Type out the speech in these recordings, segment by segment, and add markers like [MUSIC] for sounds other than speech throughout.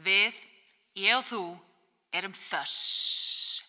Við, ég og þú, erum þöss.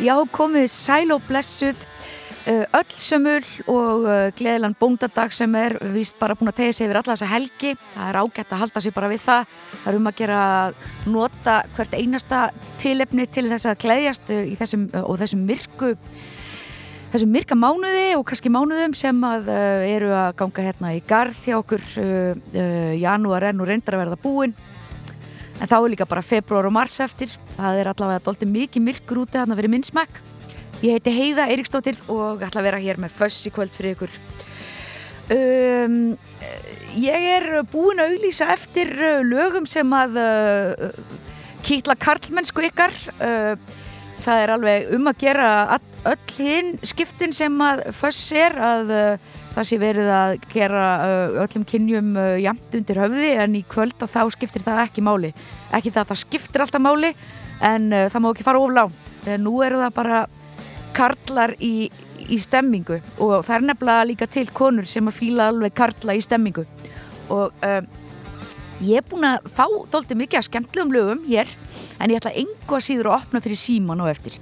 Já, komið sæl og blessuð. uh, öll sömul og uh, gleðilan bóndadag sem er vist bara búin að tegja sig yfir alla þessa helgi það er ágætt að halda sig bara við það það er um að gera nota hvert einasta tilefni til þess að gleðjast í þessum, og þessum myrku þessum myrka mánuði og kannski mánuðum sem að eru að ganga hérna í garð hjá okkur janúar er nú reyndar að verða búin en þá er líka bara februar og mars eftir. Það er allavega doldi mikið myrkur úti þarna fyrir minnsmæk ég heiti Heiða Eiríksdóttir og ætla að vera hér með föss í kvöld fyrir ykkur. Um, ég er búin að auðlýsa eftir uh, lögum sem að uh, kýtla karlmennsku ykkar. Uh, það er alveg um að gera öll hinn skiptin sem að föss er að uh, það sé verið að gera uh, öllum kynjum uh, jamt undir höfði en í kvöld að þá skiptir það ekki máli. Ekki það að það skiptir alltaf máli en uh, það má ekki fara of langt. En nú eru það bara karlar í, í stemmingu og það er nefnilega líka til konur sem að fíla alveg karla í stemmingu. Og um, ég er búin að fá dólti mikið að skemmtlegum lögum hér en ég ætla engu að síður að opna fyrir síman og eftir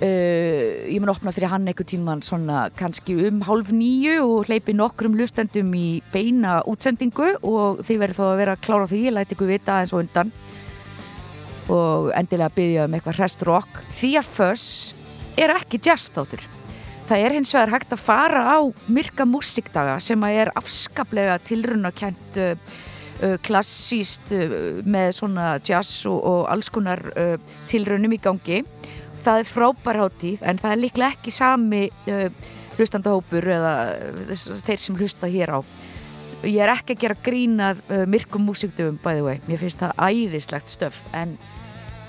Uh, ég mun opna fyrir hann einhver tíman svona kannski um hálf nýju og hleypi nokkrum hlustendum í beina útsendingu og þið verður þó að vera að klára því, ég læti ykkur vita aðeins og undan. Og endilega byggja um eitthvað rest rock. Því að Fuss er ekki jazz þáttur það er hins vegar hægt að fara á myrka músikdaga sem að er afskaplega tilrunakent uh, uh, klassíst uh, með svona jazz og, og alls konar tilrunum í gangi það er frábær hátíð en það er líklega ekki sami uh, hlustandahópur eða uh, þeir sem hlusta hér á. Ég er ekki að gera grínað uh, myrkum músikdöfum bæði vei, mér finnst það æðislegt stöf en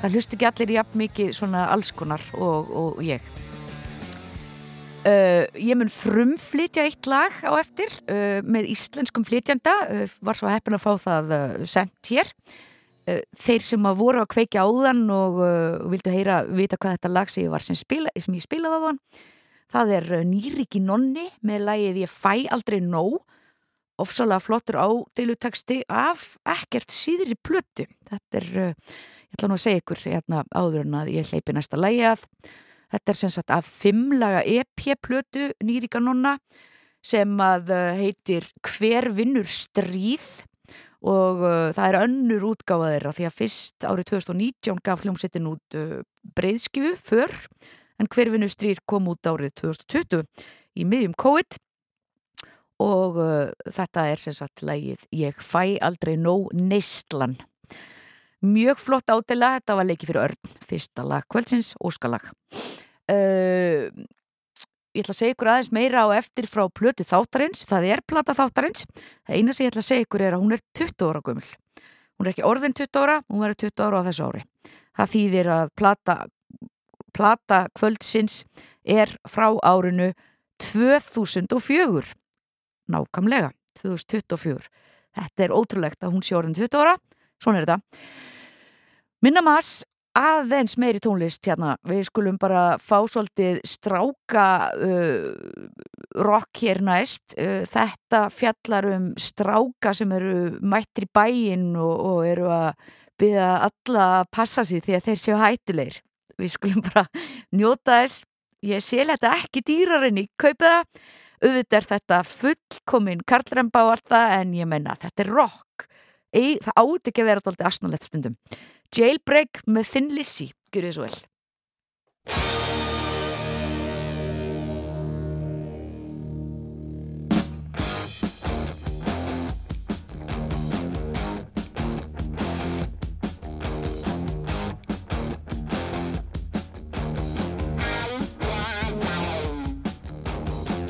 það hlust ekki allir jafn mikið svona allskonar og, og ég. Uh, ég mun frumflytja eitt lag á eftir uh, með íslenskum flytjanda. Uh, var svo heppin að fá það sendt hér þeir sem að voru að kveikja áðan og vildu heyra vita hvað þetta lag sem ég var sem, spila, sem ég spilaði á þann það er Nýriki Nonni með lagið Ég fæ aldrei nóg. Ofsalega flottur ádeiluteksti af ekkert síðri plötu. Þetta er, ég ætla nú að segja ykkur hérna áður en að ég hleypi næsta lagi að. Þetta er sem sagt af fimmlaga EP-plötu Nýrika Nonna sem að heitir Hver vinnur stríð og uh, það er önnur útgáfa þeirra því að fyrst árið 2019 gaf hljómsettin út uh, breyðskifu för en Hver vinnur stríð kom út árið 2020 í miðjum COVID og uh, þetta er sem sagt lagið Ég fæ aldrei nóg neistlan. Mjög flott ádela, þetta var leikið fyrir örn, fyrsta lag kvöldsins, óskalag. Ég ætla að segja ykkur aðeins meira á eftir frá plötu þáttarins, það er plata þáttarins. Það eina sem ég ætla að segja ykkur er að hún er 20 ára gummul, hún er ekki orðin 20 ára, hún verður 20 ára á þessu ári. Það þýðir að plata plata kvöldsins er frá árinu 2004 nákamlega 2024 þetta er ótrúlegt að hún sé orðin 20 ára. Svona er þetta. Minna maður aðeins meiri tónlist hérna, við skulum bara fá svolítið stráka uh, rock hér næst. Uh, þetta fjallar um stráka sem eru mættir í bæinn og, og eru að byggja alla að passa sig því að þeir séu hættilegir við skulum bara njóta þess. Ég sé þetta ekki dýrarinn í kaupiða auðvitað er þetta fullkomin karlremba og allt það en ég menna þetta er rock. Ei, það átt ekki að vera alltaf asnulegt stundum Jailbreak með Thin Lizzy, gjur þið svo vel.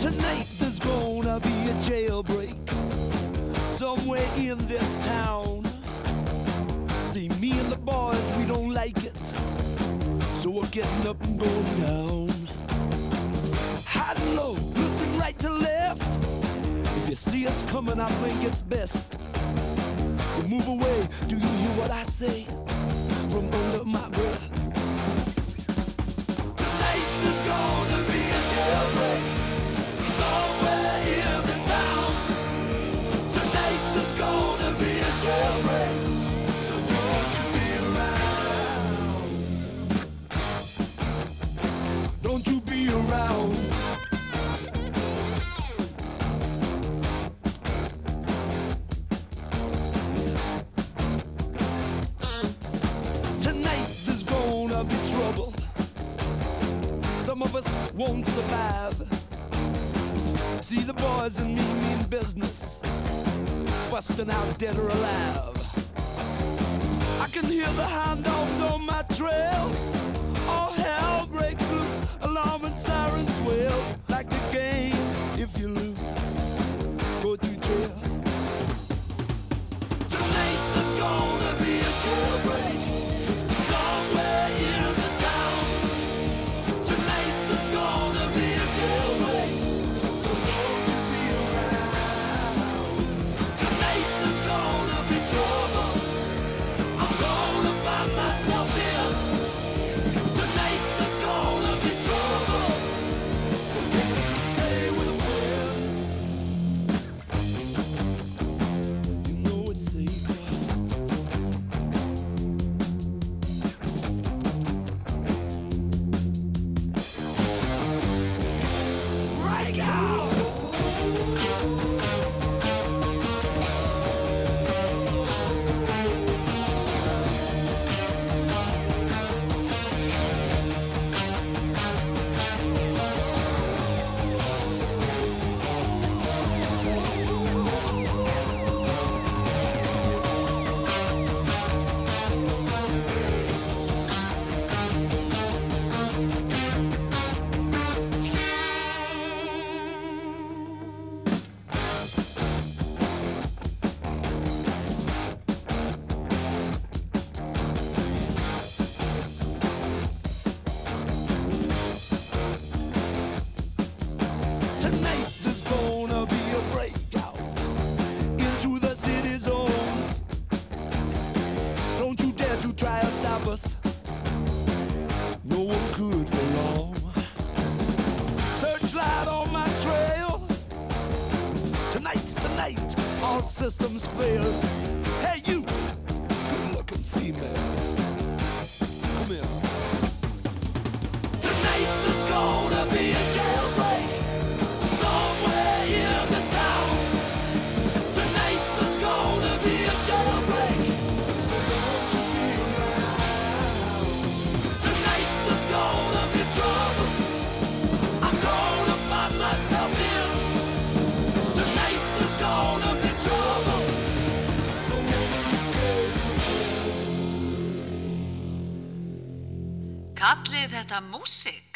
Tonight there's gonna be a jailbreak somewhere in this town. See, me and the boys, we don't like it. So we're getting up and going down. High and low, looking right to left. If you see us coming, I think it's best. You move away, do you hear what I say? From under my breath. some of us won't survive. See the boys and me mean business, busting out dead or alive. I can hear the hound dogs on my trail. All hell breaks loose, alarm and sirens wail like the game. þetta músík?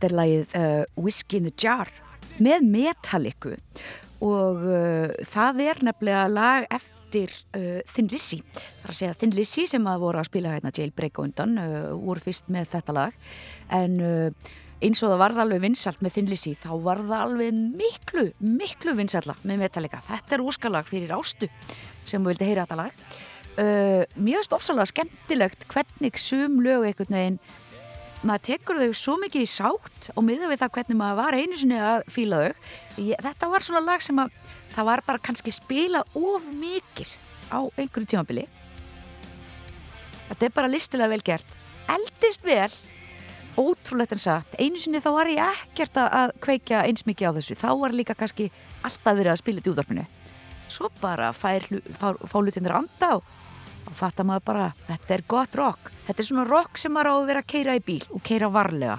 Þetta er lagið uh, Whiskey in the Jar með Metallica og uh, það er nefnilega lag eftir uh, Thin Lizzy. Það er að segja Thin Lizzy sem að voru að spila hérna Jailbreak á undan, uh, voru fyrst með þetta lag en uh, eins og það varð alveg vinsalt með Thin Lizzy þá var það alveg miklu, miklu vinsalla með Metallica. Þetta er úrskalag fyrir ástu sem vildi heyra þetta lag. Uh, mjög stofsalega skemmtilegt hvernig sum lög einhvern veginn maður tekur þau svo mikið í sátt og miða við það hvernig maður var einu sinni að fíla þau. Ég, þetta var svona lag sem að það var bara kannski spilað of mikið á einhverju tímabili. Þetta er bara listilega vel gert. Eldist vel, ótrúlegt en satt. Einu sinni þá var ég ekkert að- kveikja eins mikið á þessu. Þá var líka kannski alltaf verið að spila þetta í útvarpinu. Svo bara fá, fá lutinir anda og og fattar maður bara, þetta er gott rock. Þetta er svona rock sem maður á að vera að keira í bíl og keira varlega.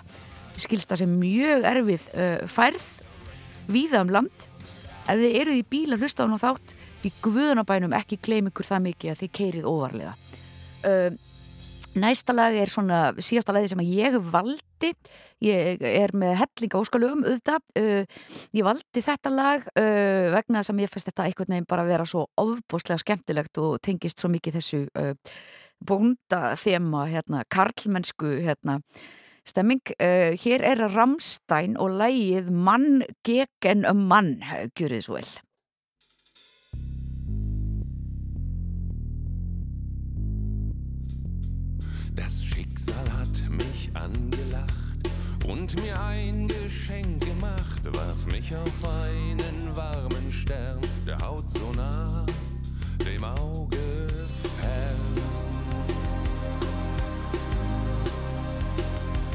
Skilst það sem mjög erfið uh, færð víða um land. Ef þið eruð í bíl að hlusta á hún á þátt í guðunabænum ekki kleim ykkur það mikið að þið keirið óvarlega. Uh, næsta lag er svona síðasta lagi sem ég valdi ég er með hellinga óskalögum auðvitað, uh, ég valdi þetta lag uh, vegna að mér finnst þetta einhvern veginn bara að vera svo ofbúslega skemmtilegt og tengist svo mikið þessu uh, bónda þema hérna, karlmennsku hérna, stemming. Uh, hér er Ramstein og lagið Mann gegen mann, gjur þið svo vel. Schicksal hat mich angelacht und mir ein Geschenk gemacht, warf mich auf einen warmen Stern, der Haut so nah, dem Auge fern.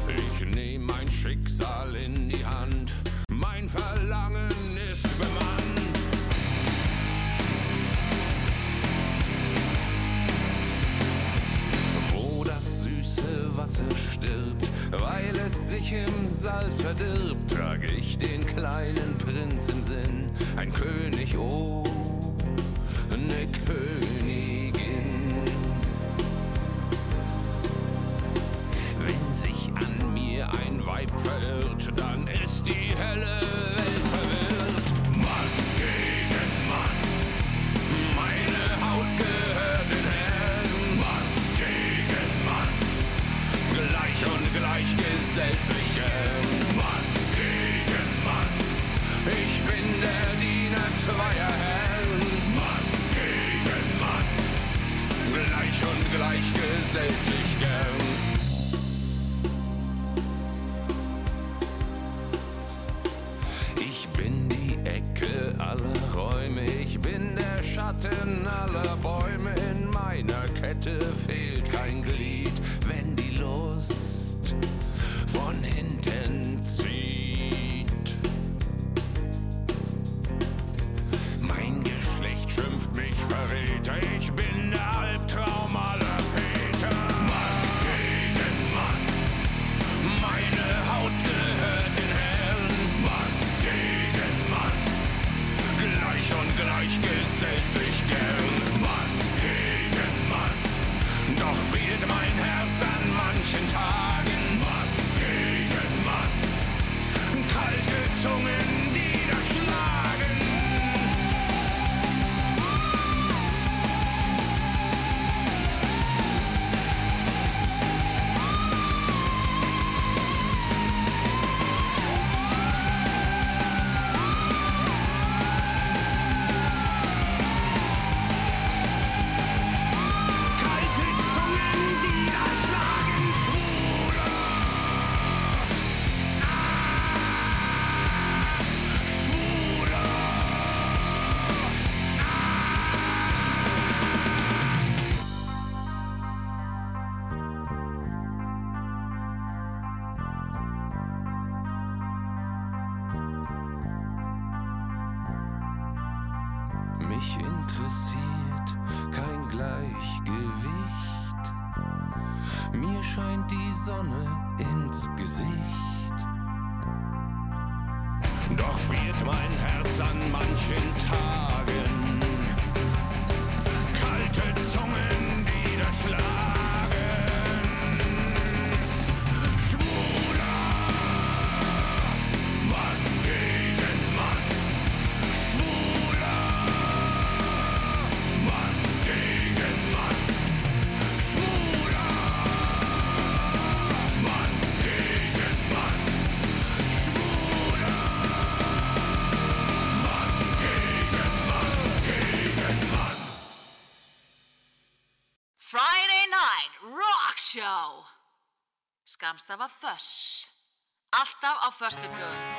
Ich nehm mein Schicksal in die Präsenz im Sinn. Alltaf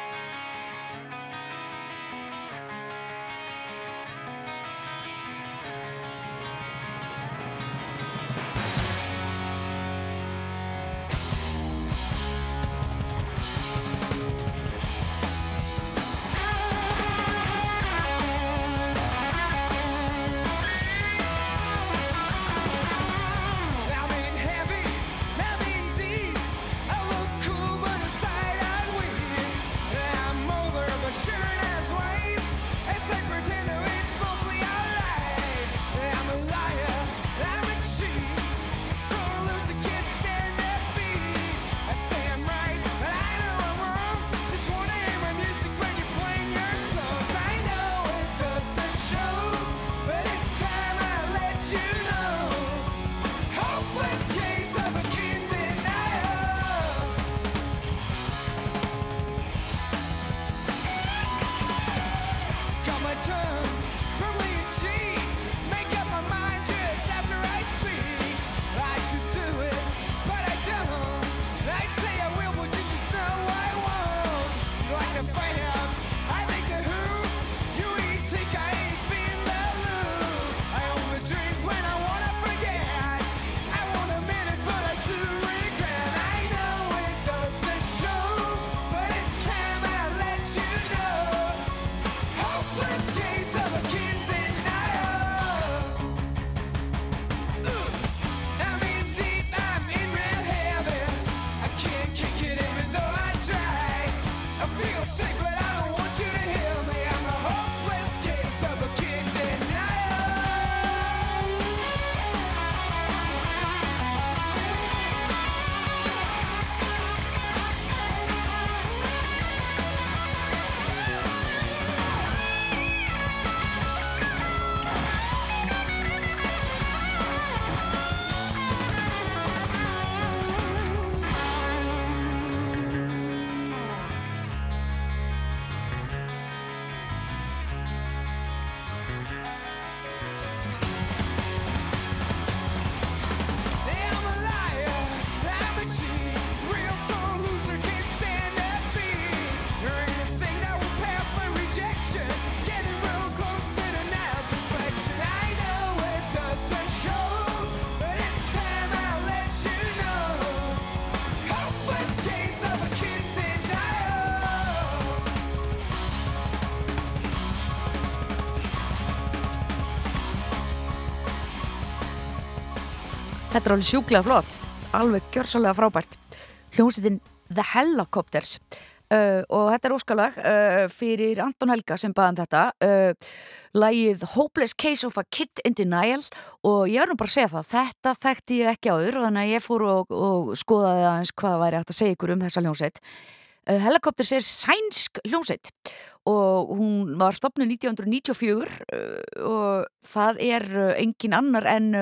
Þetta er alveg sjúklega flott, alveg gjörsalega frábært. Hljómsveitin The Helicopters uh, og þetta er óskalag uh, fyrir Anton Helga sem baðan þetta. Uh, Lægið Hopeless Case of a Kid in Denial og ég verður bara að segja það, þetta þekkti ég ekki áður þannig að ég fór og, og skoðaði aðeins hvað væri hægt að segja ykkur um þessa hljómsveit. Uh, Helicopters er sænsk hljómsveit. Og hún var stopnuð 1994 uh, og það er uh, engin annar en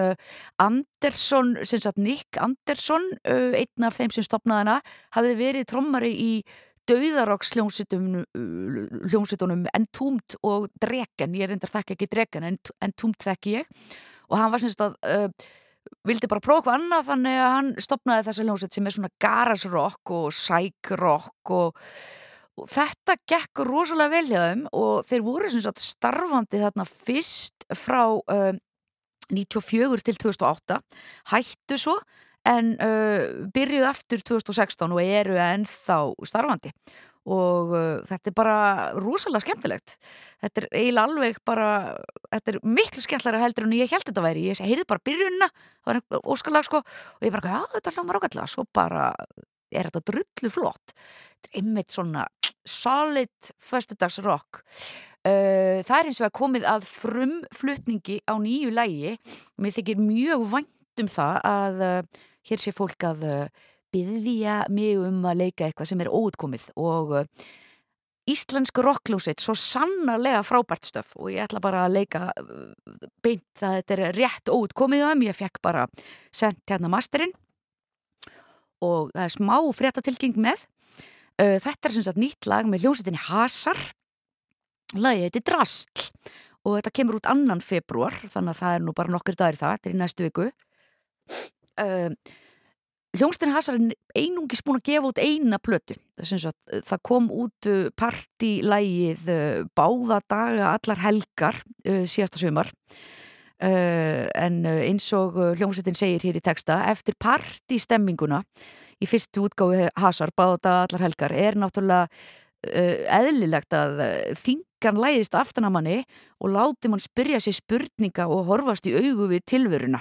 Andersson, sem sagt Nick Andersson, einn af þeim sem stopnaði hana, hafði verið trommari í Dauðaroks hljómsveitunum Entombed og Dregen, ég reyndar þekki ekki Dregen en Entombed þekki ég. Og hann var sem sagt að vildi bara prófa eitthvað annað þannig að hann stopnaði þessa hljómsveit sem er svona garage rock og psych rock og, og þetta gekk rosalega vel hjá þeim og þeir voru sem sagt starfandi þarna fyrst frá uh, 94 til 2008 hættu svo en uh, byrjuðu aftur 2016 og eru ennþá starfandi og uh, þetta er bara rosalega skemmtilegt. Þetta er eiginlega alveg bara þetta er miklu skemmtlara heldur en ég held þetta væri. Ég heyrði bara byrjunna sko og ég bara, já þetta hljómar ágætlega. Svo bara er þetta drullu flott. Þetta er einmitt svona solid föstudags rock uh, það er eins og að komið að frumflutningi á nýju lægi mér þykir mjög vænt um það að uh, hér sé fólk að uh, byggja mig um að leika eitthvað sem er óutkomið og uh, íslensk rockljósitt svo sannarlega frábært stöf og ég ætla bara að leika uh, beint að þetta er rétt óutkomið á þeim, ég fekk bara sendt hérna masterinn og það er smá fréttatilking með. Uh, þetta er sem sagt nýtt lag með hljómsveitinni Hasar. Lagið heiti Drastl og þetta kemur út annan februar þannig að það er nú bara nokkur dagur í það, þetta er í næstu viku. Uh, Hljómsdinn Hasar er einungis búin að gefa út eina plötu. Sagt, það kom út uh, partilægið uh, báða daga allar helgar uh, síðasta sumar. Uh, en eins og hljómsveitin segir hér í texta, eftir partistemminguna í fyrstu útgáfi Hasar báða daga allar helgar er náttúrulega eðlilegt að þingan læðist aftan að manni og láti mann spyrja sér spurninga og horfast í augu við tilveruna.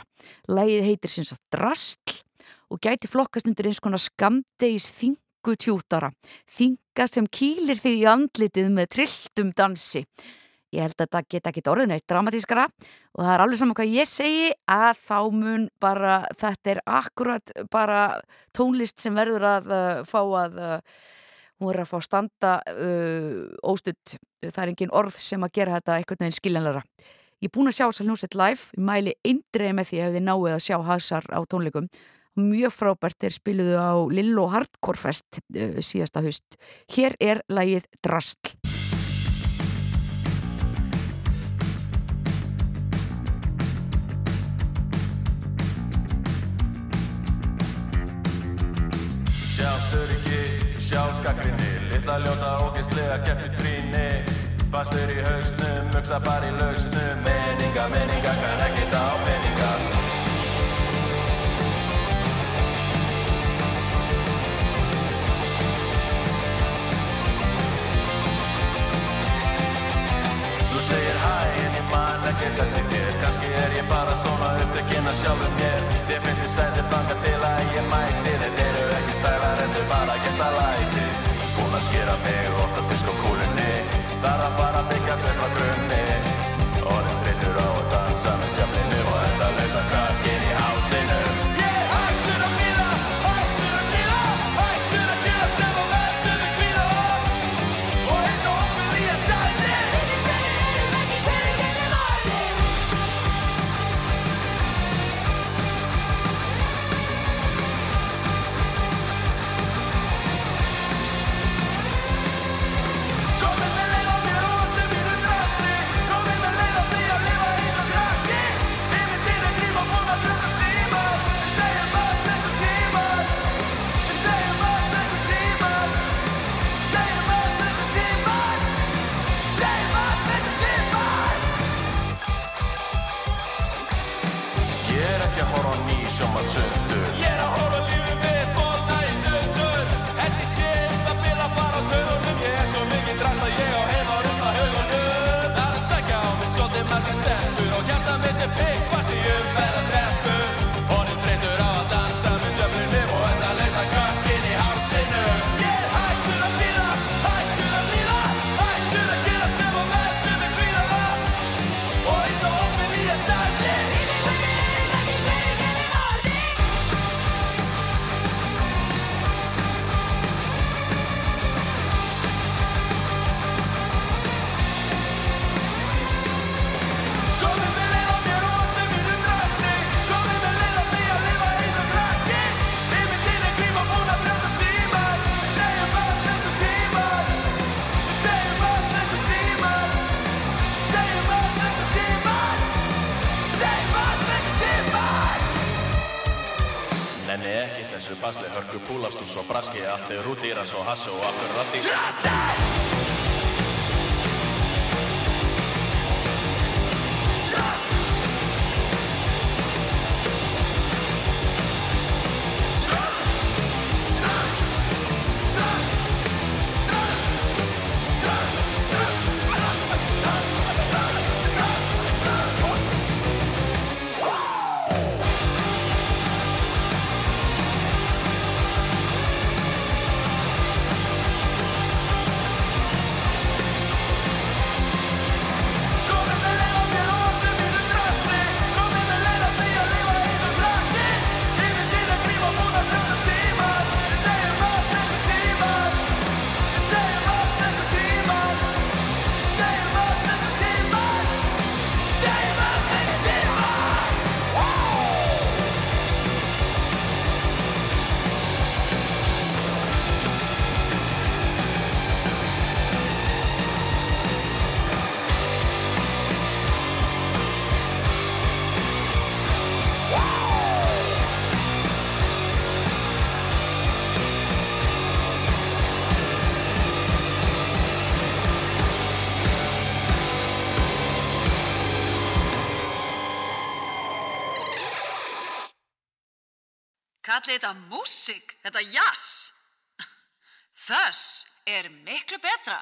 Læðið heitir sinns að drastl og gæti flokkast undir eins konar skamdegis þingutjútara. Þinga sem kýlir því í andlitið með trilltum dansi. Ég held að þetta geta ekki orðin eitt dramatískara og það er alveg saman hvað ég segi að þá mun bara, þetta er akkurat bara tónlist sem verður að uh, fá að uh, hún er að fá standa uh, óstutt, það er engin orð sem að gera þetta einhvern veginn skiljanlara ég er búin að sjá þessar hljómsveit live ég mæli eindreið með því ef þið náið að sjá hasar á tónleikum mjög frábært er spiluðu á Lillo Hardcore Fest uh, síðasta haust. Hér er lægið Drastl Sjálfsöryggi, sjálfskakrinni Littla ljóta og gæstlega keppni tríni Fastur í hausnum, mugsa bara í lausnum. Meninga, meninga, kann ekki er bara svona upptökinn að sjálfum mér. Þér finnst ég sætið þanga til að ég mæti. Þetta eru ekki stælar, þetta er bara gesta læti Búin að skera mig ofta diskokúlunni. Þar að fara byggja upp frá grunni basli hörku púlastús og braski Allt er rúdýra svo hassu og akkur er allt í Drasli! Kallið þetta músík, þetta jazz. [LAUGHS] Þess er miklu betra.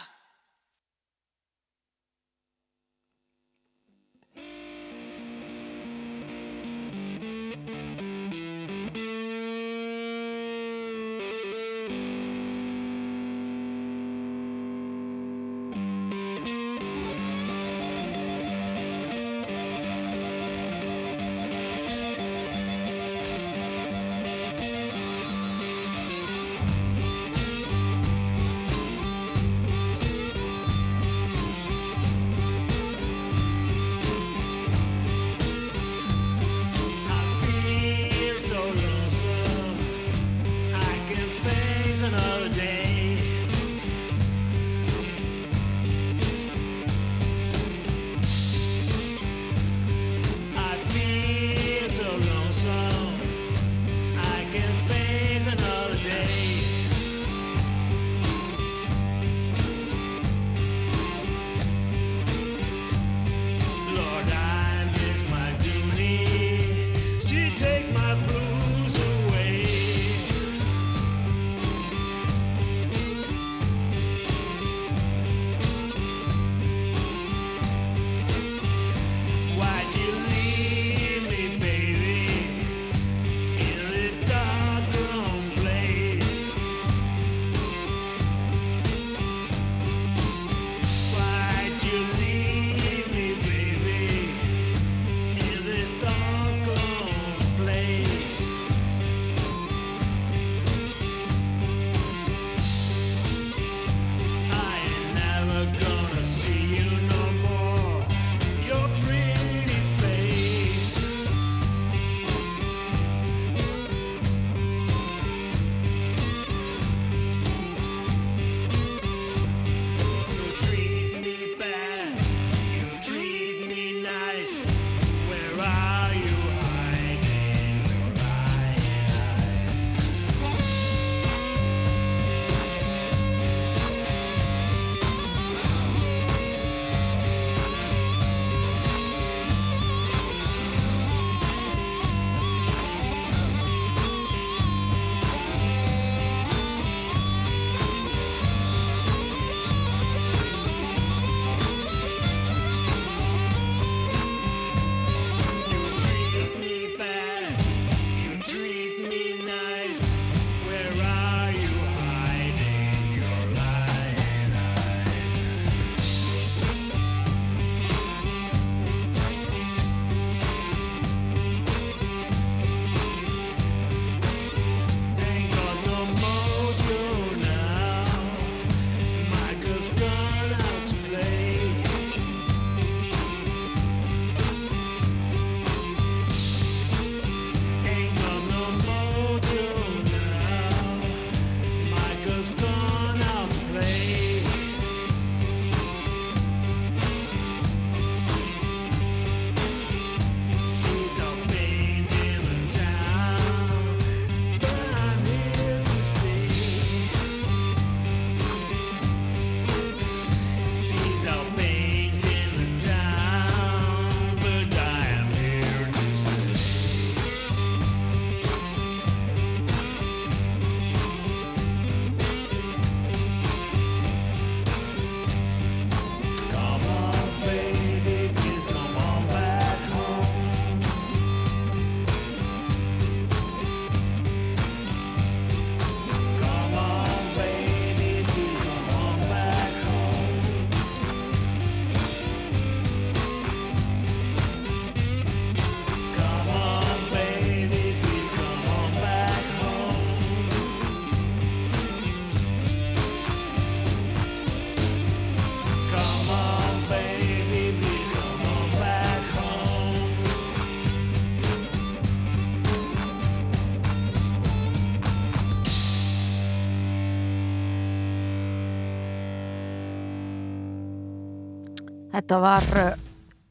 Þetta var uh,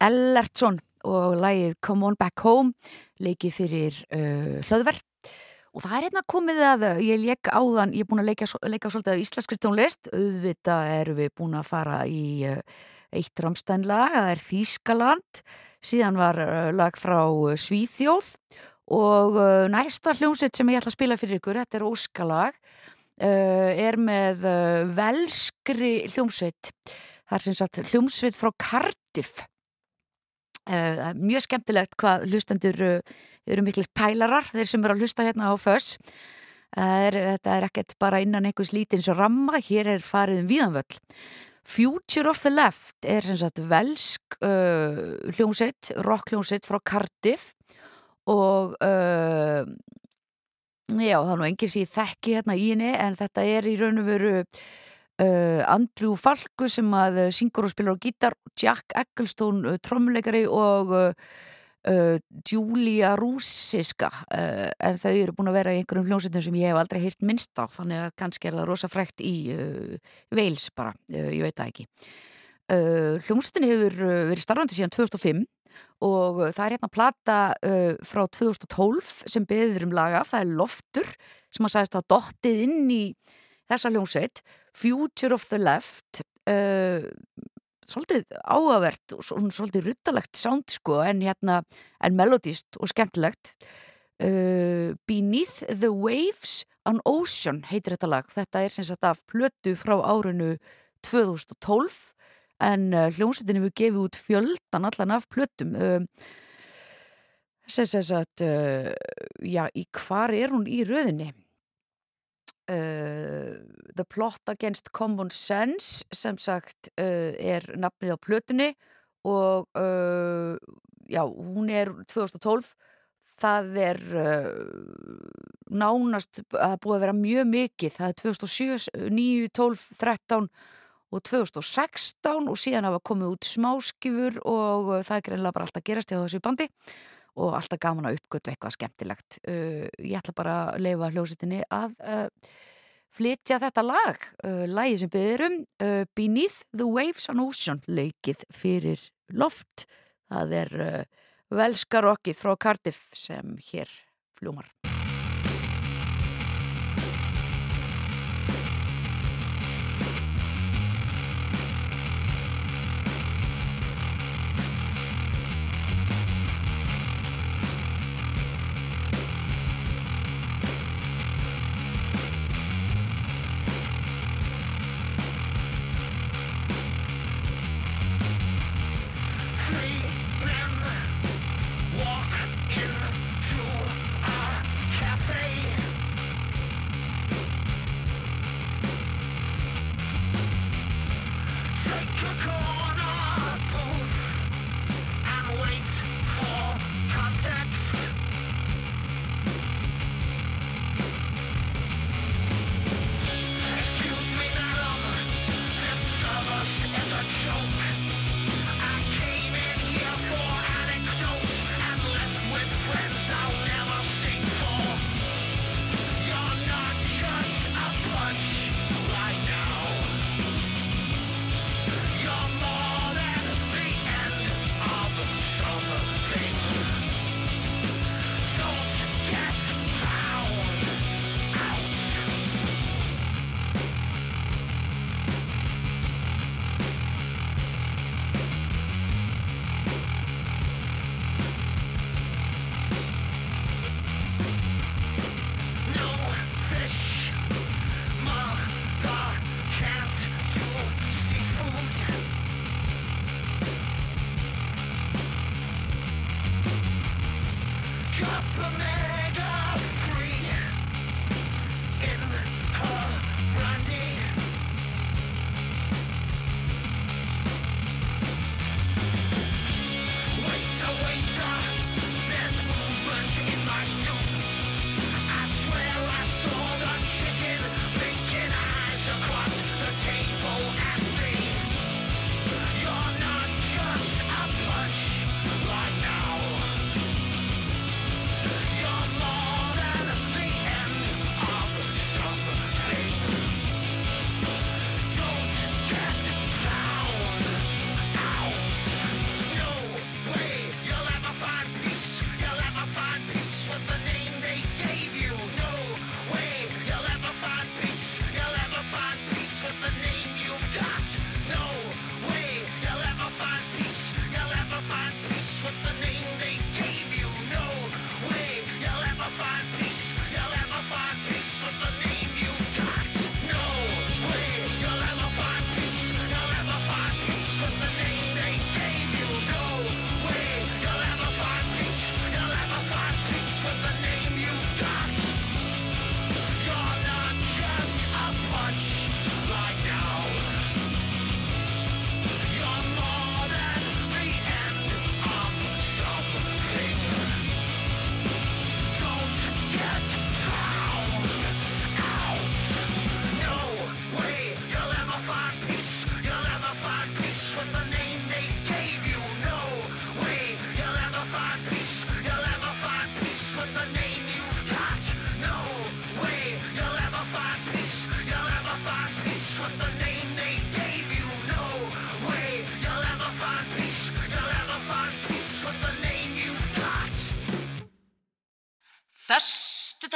Ellertsson og lagið Come On Back Home leikið fyrir uh, hlöðverð og það er hérna komið að uh, ég leik áðan, ég er búin að leika, leika svolítið af íslenskri tónlist, auðvitað erum við búin að fara í uh, eitt ramstænlag, það er Þýskaland. Síðan var uh, lag frá Svíþjóð. Og næsta hljómsveit sem ég ætla að spila fyrir ykkur, þetta er óskalag er með velskri hljómsveit það er sem sagt hljómsveit frá Cardiff. Uh, mjög skemmtilegt hvað hlustendur uh, eru miklir pælarar þeir sem eru að hlusta hérna á föss Það er, þetta er ekkert bara innan einhvers lítins ramma, hér er farið um víðanvöll. Future of the Left er sem sagt velsk uh, hljómsveit, rock hljómsveit frá Cardiff. Og uh, já, það er nú enginn sem ég þekki hérna í henni en þetta er í raun og veru uh, Andrew Falku sem að uh, syngur og spilar á gítar, Jack Ecclestone uh, trommuleikari og uh, Julia Rúsiska uh, en þau eru búin að vera í einhverjum hljómsveitum sem ég hef aldrei heyrt minnst á þannig að kannski er það rosa frækt í Wales bara, ég veit það ekki. Hljómsveitin hefur verið starfandi síðan 2005 og það er hérna plata uh, frá 2012 sem beður um laga, það er Loftur sem að sagðist að dottið inn í þessa hljómsveit Future of the Left uh, svolítið áhugavert og svol- svolítið ruttalegt sound sko en hérna en melodist og skemmtilegt. Uh, Beneath the Waves on Ocean heitir þetta lag. Þetta er sem sagt af plötu frá árinu 2012 en uh, hljómsveitin hefur gefið út fjöldan allan af plötum. Sem sem sagt uh, já, í hvar er hún í röðinni Uh, The Plot Against Common Sense sem sagt uh, er nafnið á plötunni og uh, já, hún er 2012 það er uh, nánast að búið að vera mjög mikið. Það er 2007, 9, 12, 13 og 2016 og síðan hafa komið út smáskifur og uh, það er greinlega bara alltaf að gerast hjá þessu bandi og alltaf gaman að uppgötu eitthvað skemmtilegt. Uh, ég ætla bara að leifa hljósitinni að uh, flytja þetta lag uh, lagi sem byrður um uh, Beneath the Waves on Ocean leikið fyrir loft. Það er velskarokkið frá Cardiff sem hér fljómar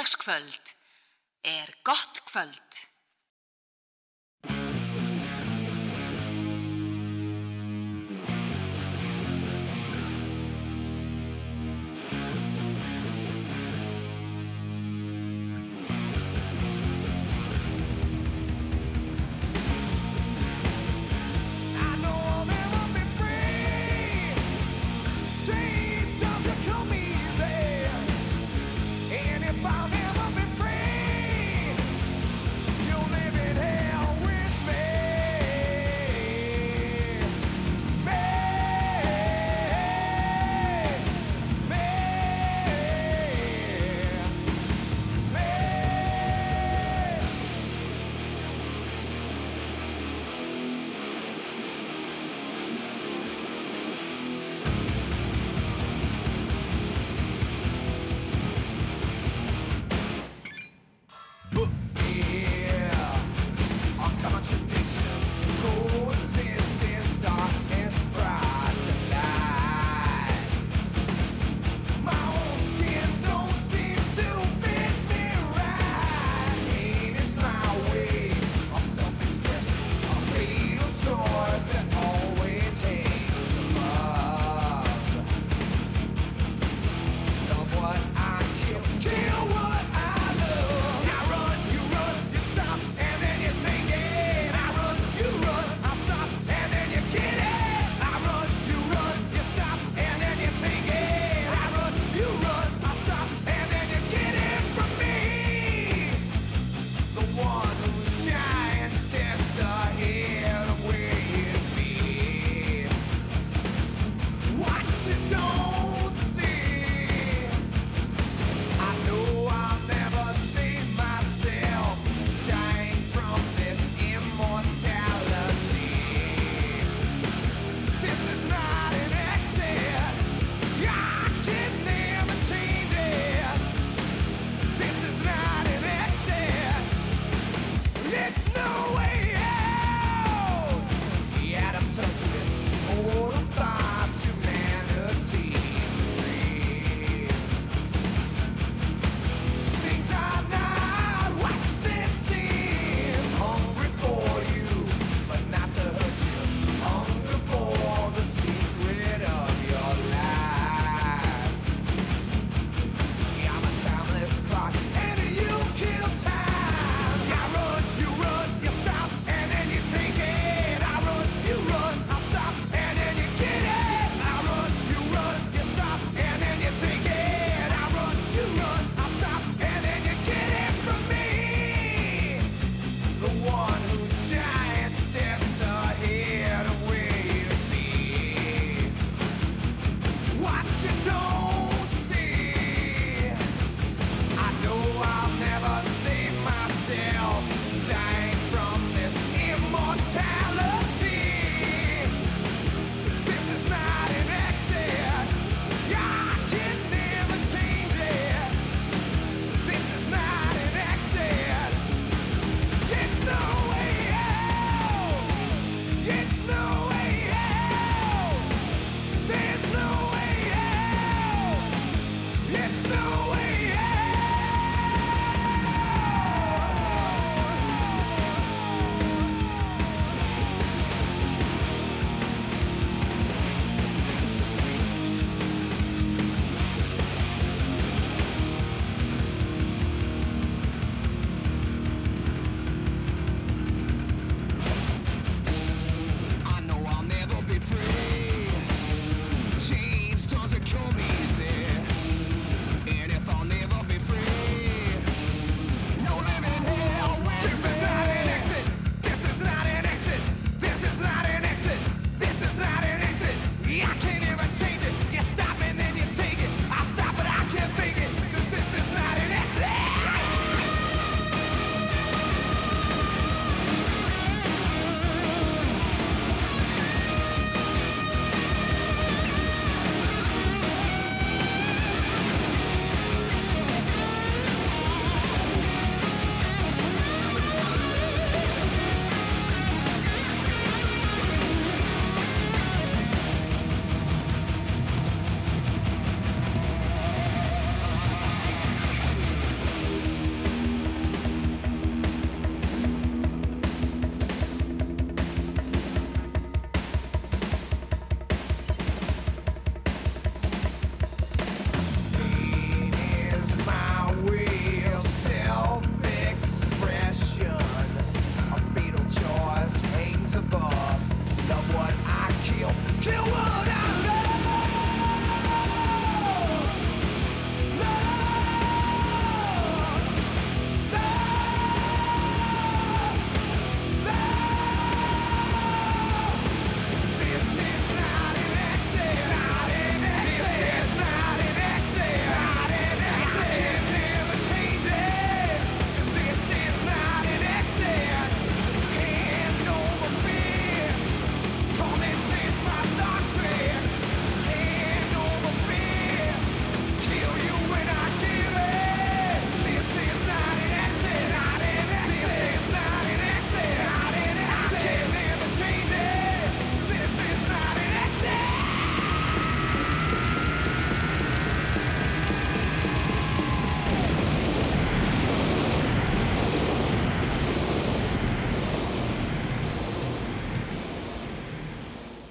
Föstudagskvöld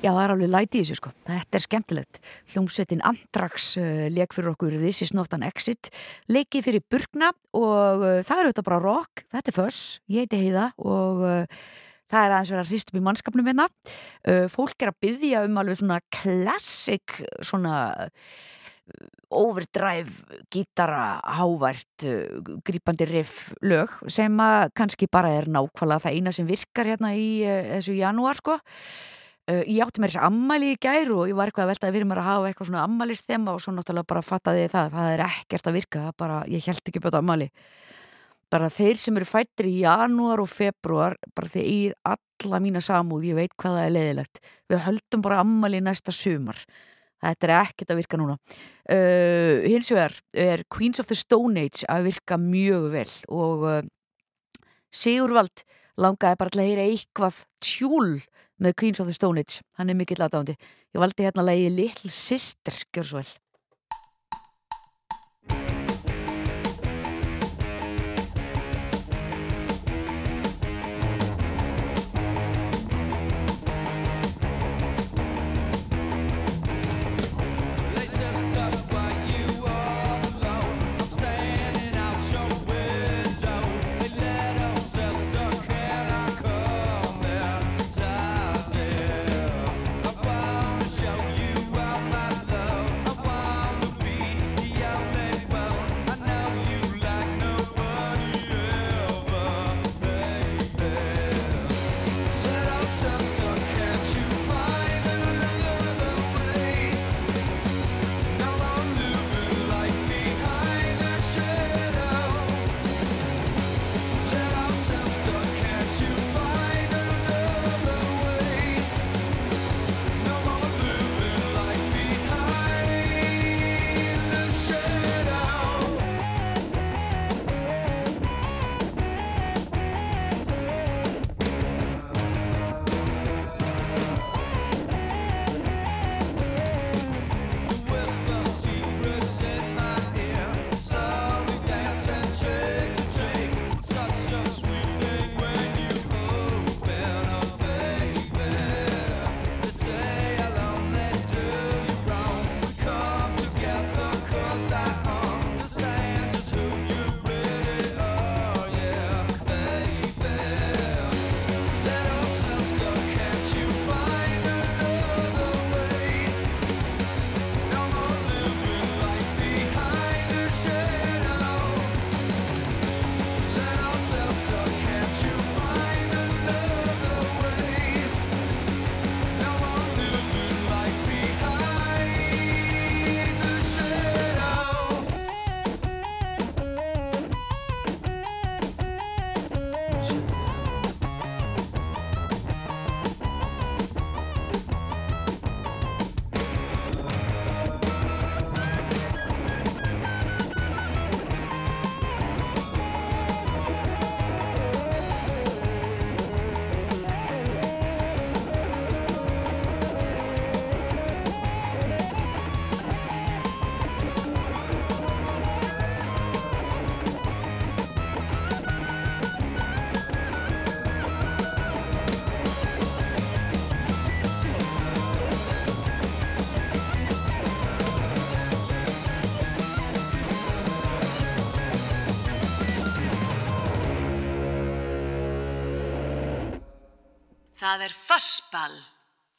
Já, það er alveg læti í þessu sko. Þetta er skemmtilegt. Hljómsveitin Andrax uh, leik fyrir okkur This is not an exit. Leikið fyrir Burgna og uh, það er auðvitað bara rock. Þetta er Fuss, ég heiti Heiða og uh, það er aðeins verið að hrist upp í mannskapnum hérna. Uh, fólk er að byggja um alveg svona klassik, svona uh, overdrive, gítara, hávært, uh, grípandi riff lög sem að kannski bara er nákvæmlega það eina sem virkar hérna í þessu janúar sko. Uh, ég átti mér þessi ammæli í gær og ég var eitthvað að veltaði fyrir mér að hafa eitthvað svona ammælisþema og svo náttúrulega bara fattaði ég það það er ekkert að virka, bara, ég held ekki þetta ammæli bara þeir sem eru fættir í janúar og februar bara þeir í alla mína samúð ég veit hvað það er leiðilegt. Við höldum bara ammæli næsta sumar. Þetta er ekkert að virka núna. Uh, hins vegar er Queens of the Stone Age að virka mjög vel og uh, Sigurvald langaði bara að heyra eitthvað tjúl með Queens of the Stone Age. Hann er mikill aðdándi ég valdi hérna lagi Little Sister, gjör svo vel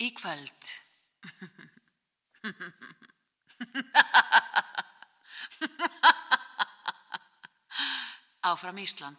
í kvöld. [LAUGHS] Áfram Ísland.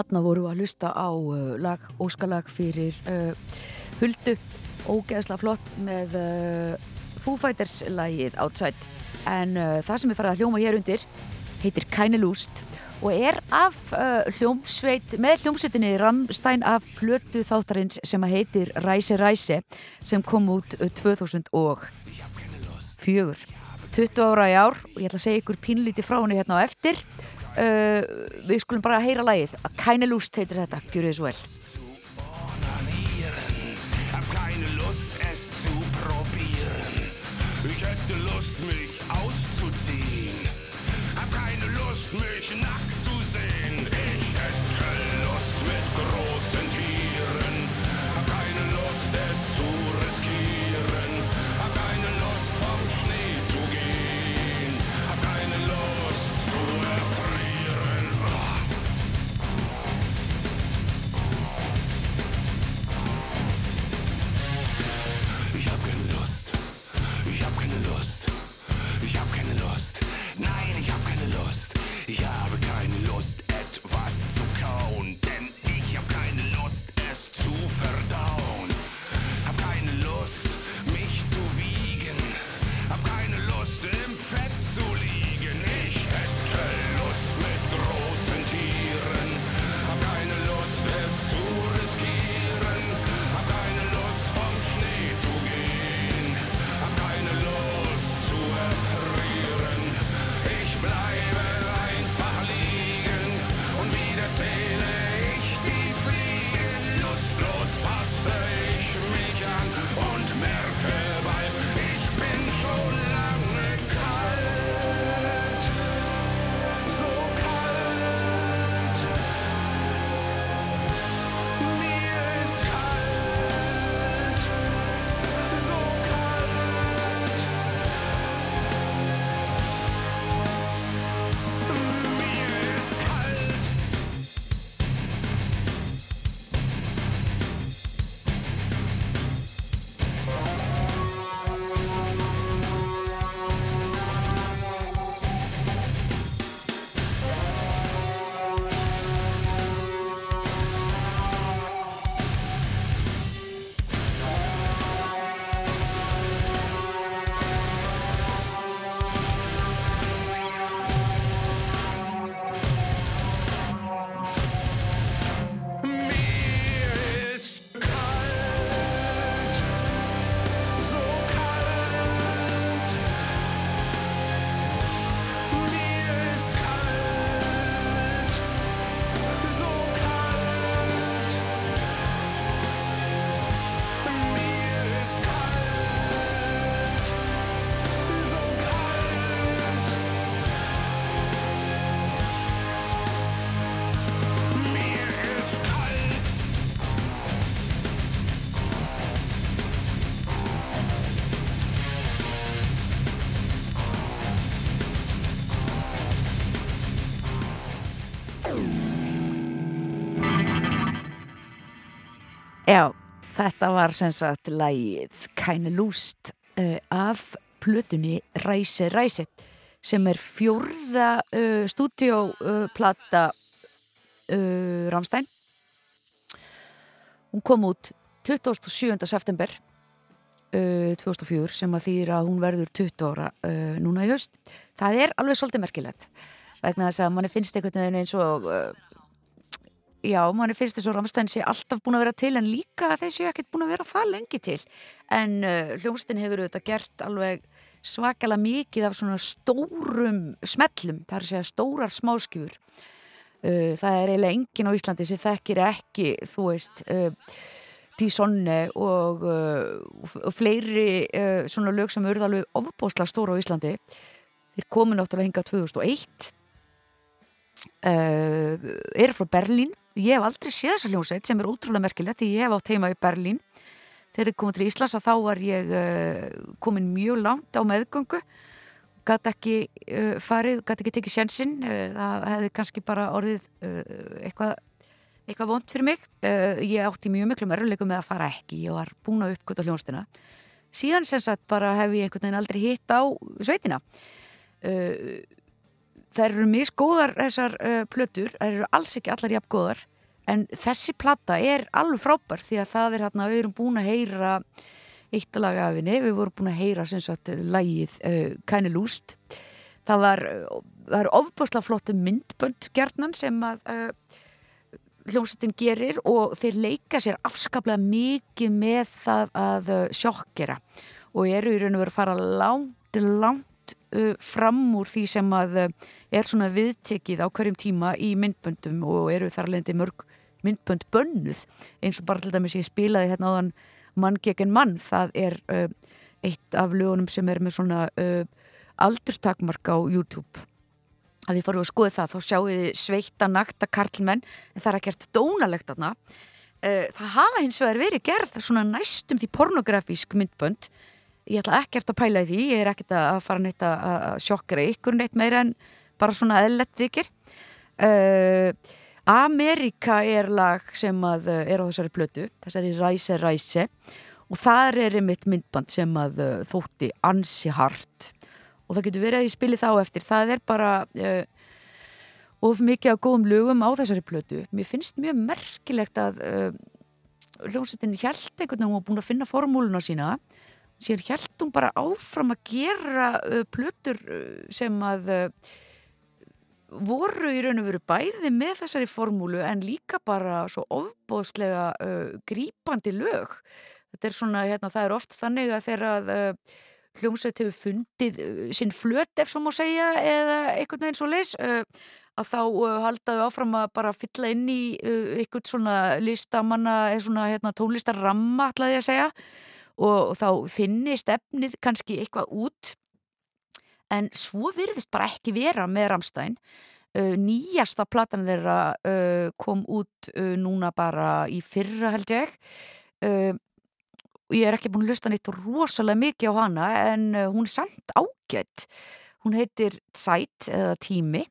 Þarna voru við að hlusta á uh, lag, óskalag fyrir uh, Huldu, ógeðslega flott með uh, Foo Fighters lagið Outside. En uh, það sem er farið að hljóma hér undir heitir Keine Lust og er af uh, hljómsveit, með hljómsveitinni Rammstein af plötu þáttarins sem heitir Ræse Ræse sem kom út uh, 2004. 20 ára í ár og ég ætla að segja ykkur pínlíti frá henni hérna á eftir. Uh, við skulum bara heyra lagið. Keine Lust heitir þetta, gjur þið svo vel. Þetta var sem sagt lagið Keine Lust uh, af plötunni Ræse Ræse sem er fjórða uh, stúdíóplata uh, Ramstein hún kom út 27. september uh, 2004 sem að þýðir að hún verður 20 ára núna í haust það er alveg svolítið merkilegt vegna þess að manni finnst einhvern veginn eins og já, manni finnst þess að Ramstein sé alltaf búin að vera til en líka þeir séu ekkert búin að vera það lengi til. En uh, hljómsdyn hefur auðvitað gert alveg svakalega mikið af svona stórum smellum, það er að segja stórar smáskjúr uh, það er eiginlega enginn á Íslandi sem þekkir ekki, þú veist uh, Dísonne og, uh, og fleiri uh, svona lög sem eru alveg ofbóðslega stóra á Íslandi. Þeir komu náttúrulega hingað 2001 uh, eru frá Berlín. Ég hef aldrei séð þessa hljómsveit sem er útrúlega merkilegt því ég hef átt heima í Berlín. Þegar ég komið til Íslands að þá var ég uh, komin mjög langt á meðgöngu. Gæti ekki uh, farið, gæti ekki tekið sjensinn uh, það hefði kannski bara orðið eitthvað eitthvað vond fyrir mig. Ég átti mjög miklu mörguleikum með að fara ekki. Ég var búin að uppgöta hljónstina síðan sem sagt bara hef ég einhvern veginn aldrei hitt á sveitina. Uh, þær eru misgóðar þessar uh, plötur, þær eru alls ekki allar jafn góðar en þessi plata er alveg frábær því að það er hérna, við erum búin að heyra eitt lag af henni, við vorum búin að heyra sem sagt lægið uh, Kæni Lúst það var, það er ofbúslega flottu myndbönd gjarnan sem að uh, hljómsveitin gerir og þeir leika sér afskaplega mikið með það að uh, sjokkera og eru í raun og veru að fara langt, langt uh, fram úr því sem að uh, er svona viðtekið á hverjum tíma í myndböndum og eru þar leðandi mörg myndbönd bönnuð eins og bara til dæmis ég spilaði hérna áðan mann gegn mann, það er uh, eitt af lögunum sem er með svona uh, aldurstakmark á YouTube að því við að skoða það, þá sjáum við sveita nakta karlmenn, en það er ekkert dónalegt aðna. Það hafa hins vegar verið gerð svona næstum því pornografísk myndbönd. Ég ætla ekkert að pæla í því, ég er ekkert að fara neitt að sjokkera ykkur neitt meira en bara svona eðlett þykir. Uh, Amerika er lag sem að uh, er á þessari plötu, þessari Ræse Ræse og það er einmitt myndband sem að uh, þótti ansi hart. Og það getur verið að ég spili þá eftir. Það er bara uh, of mikið af góðum lögum á þessari plötu. Mér finnst mjög merkilegt að uh, hljómsettin held einhvern veginn var búin að finna formúluna sína. Sér held hún bara áfram að gera uh, plötur sem að voru í raun og veru bæði með þessari formúlu en líka bara svo ofbóðslega grípandi lög. Þetta er svona, hérna, það er oft þannig að þeirra að hljómsveit hefur fundið uh, sinn flöt ef svo má segja eða einhvern veginn svo leis uh, að þá uh, haldaðu áfram að bara fylla inn í einhvern svona listamanna eða svona hérna, tónlistarramma ætlaði ég að segja. Og þá finnir stefnið kannski eitthvað út en svo virðist bara ekki vera með Ramstein nýjasta platan þeirra kom út núna bara í fyrra held ég. Ég er ekki búin að hlusta neitt rosalega mikið á hana en uh, hún er samt ágætt hún heitir Zeit eða Tími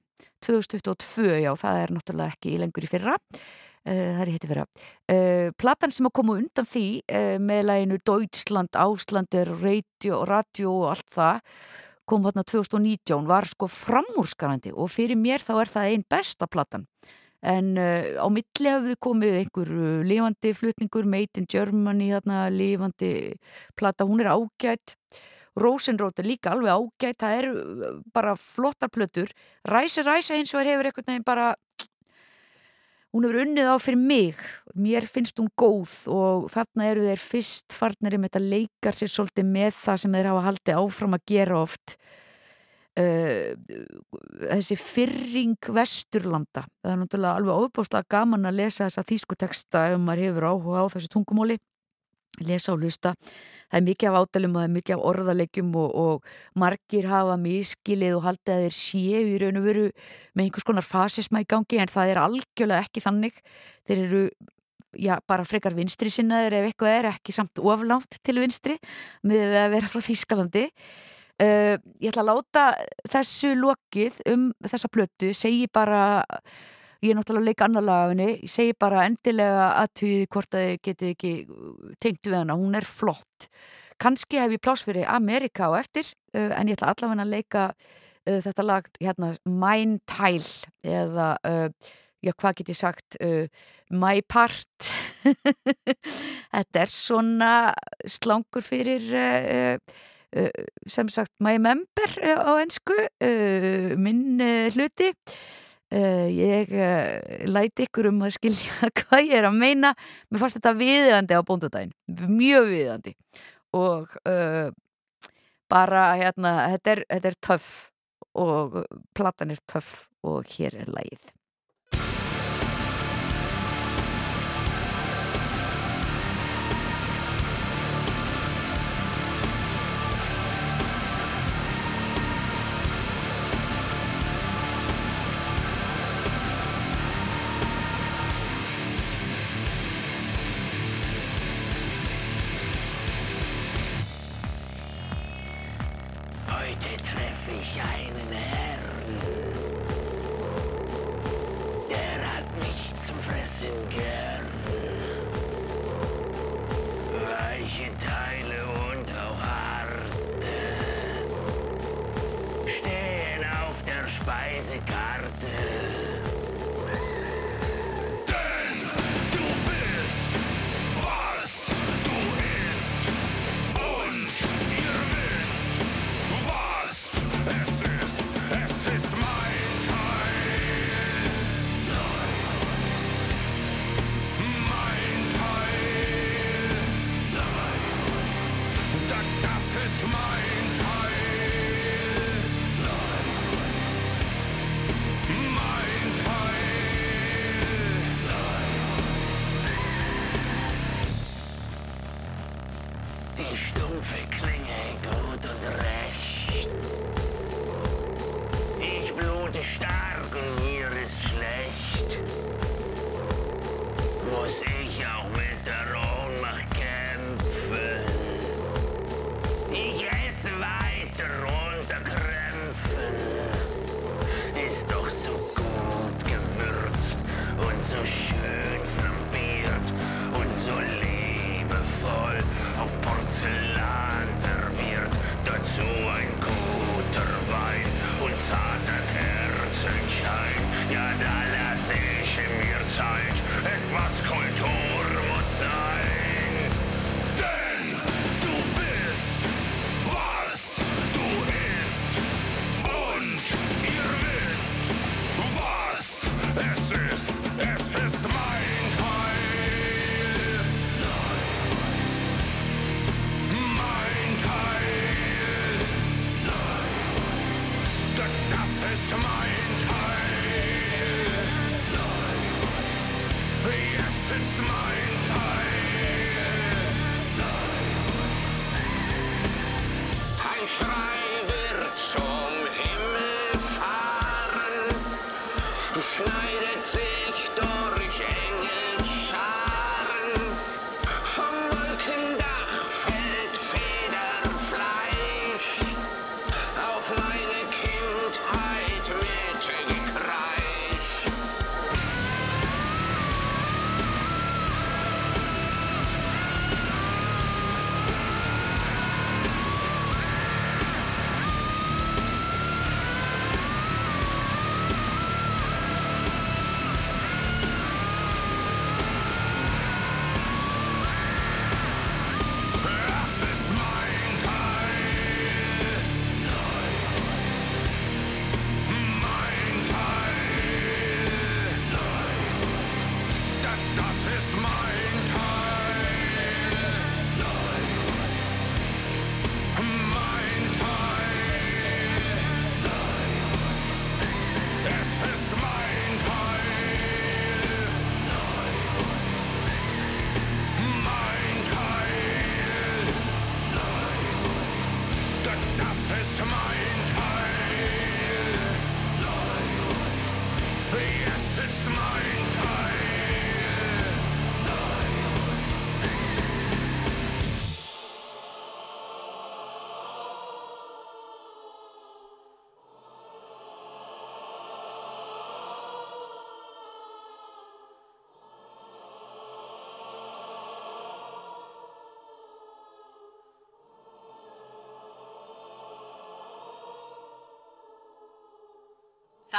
2022, já það er náttúrulega ekki lengur í fyrra. Uh, það er hitti fyrra. Uh, platan sem að koma undan því uh, með læginu Deutschland, Áslandir radio og allt það kom hérna 2019 var sko framúrskarandi og fyrir mér þá er það einn besta platan. En uh, á milli hafði komið einhver uh, lifandi flutningur Made in Germany, þarna lifandi plata, hún er ágætt Rosenrót er líka alveg ágætt það eru uh, bara flottar plötur. Ræsa Ræsa hins vegar hefur einhvern veginn bara hún hefur unnið á fyrir mig. Mér finnst hún góð og þarna eru þeir fyrst farnir um þetta leikar sér svolítið með það sem þeir hafa haldið áfram að gera oft. Uh, þessi fyrring vesturlanda. Það er náttúrulega alveg ofbúrslega gaman að lesa þessa þýskuteksta ef maður hefur áhuga á þessu tungumóli lesa og lusta það er mikið af ádalum og það er mikið af orðalegjum og, og margir hafa miskilið og haldið að þeir séu í raun og veru með einhvers konar fasisma í gangi en það er algjörlega ekki þannig. Þeir eru já, bara frekar vinstri sinnaður ef eitthvað er ekki samt oflánt til vinstri með að vera frá Þýskalandi. Uh, ég ætla að láta þessu lokið um þessa plötu segi bara ég er náttúrulega að leika annar lagafinni ég segi bara endilega aðtöði hvort að þið getið ekki tengt við hana, hún er flott. Kannski hef ég pláss fyrir Amerika á eftir uh, en ég ætla allavega að leika uh, þetta lag hérna Mine Tile eða já hvað get ég sagt My Part. [LAUGHS] Þetta er svona slangur fyrir Uh, sem sagt my member uh, á ennsku uh, minn hluti ég læti ykkur um að skilja [LAUGHS] hvað ég er að meina. Mér fannst þetta viðiðandi á bóndudaginn mjög viðiðandi og bara hérna þetta er, er töff og platan er töff og hér er lægið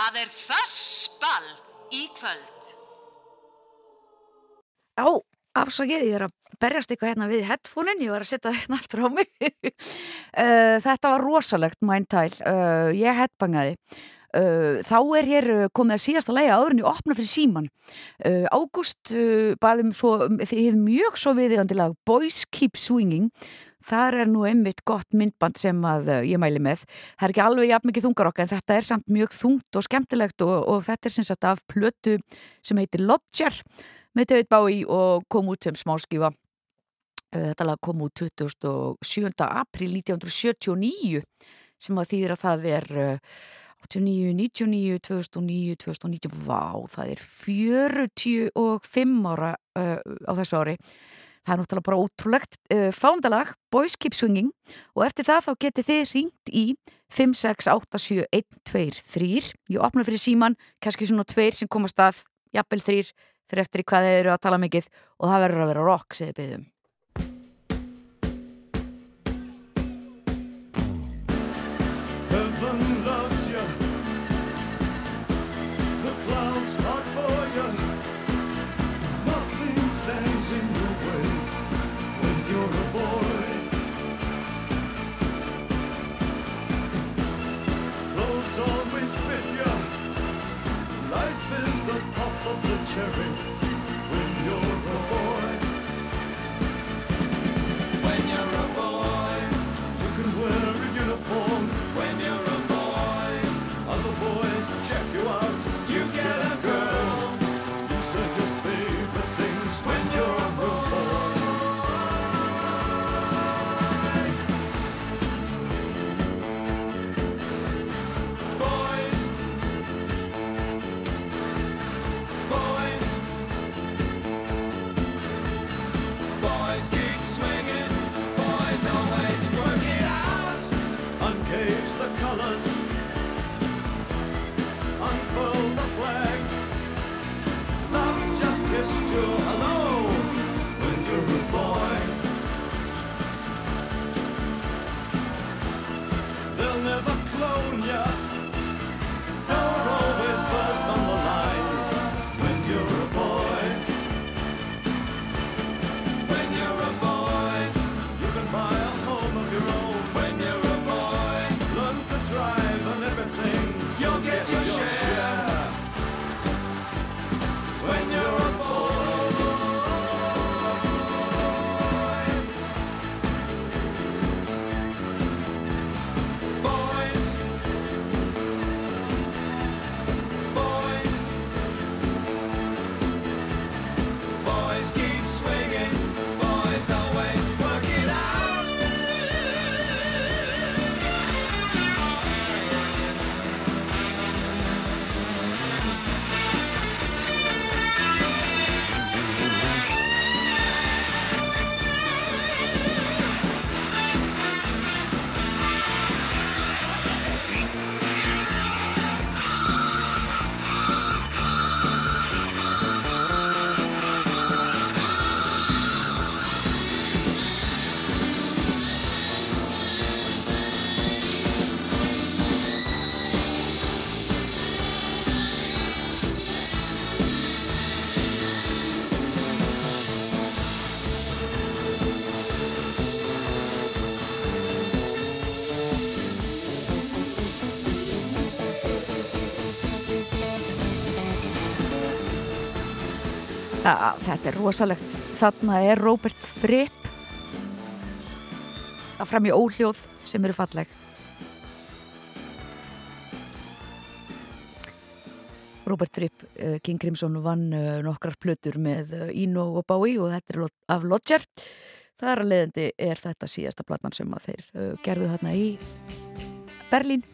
Það er fössball í kvöld. Já, afsakið, ég er að berjast eitthvað hérna við headphone-in, ég var að setja hérna aftur á mig. uh, [LAUGHS] þetta var rosalegt mæntæl, uh, ég headbangaði. Uh, þá er hér komið að síðasta læga áðurinn ég opna fyrir síman. Ágúst baðum svo, hefur mjög svo viðigandi lag Boys Keep Swinging. Þar er nú einmitt gott myndband sem að uh, ég mæli með. Það er ekki alveg jafn mikið þungarokk en þetta er samt mjög þungt og skemmtilegt og, og þetta er sem sagt af plötu sem heitir Lodger með David Bowie og kom út sem smáskífa Uh, þetta lag kom út 27. april 1979 sem að þýðir að það er uh, 89, 99, 2009 2019, vá, það er 45 ára uh, á þessu ári það er náttúrulega bara ótrúlegt. Uh, fándalag, Boys Keep Swinging og eftir það þá getið þið ringt í 5, 6, 8, 7, 1, 2, 3 ég opna fyrir síman, kannski svona tveir sem komast að, jafnvel þrýr fyrir eftir í hvað þið eru að tala mikið og það verður að vera rock, segið byggðum the pop of the cherry Já, þetta er rosalegt. Þarna er Robert Fripp að fremja óhljóð sem eru falleg. Robert Fripp, uh, King Crimson vann uh, nokkrar plötur með uh, Ino og Bowie og þetta er af Lodger. Það er að leiðandi er þetta síðasta platan sem að þeir gerðu þarna í Berlín,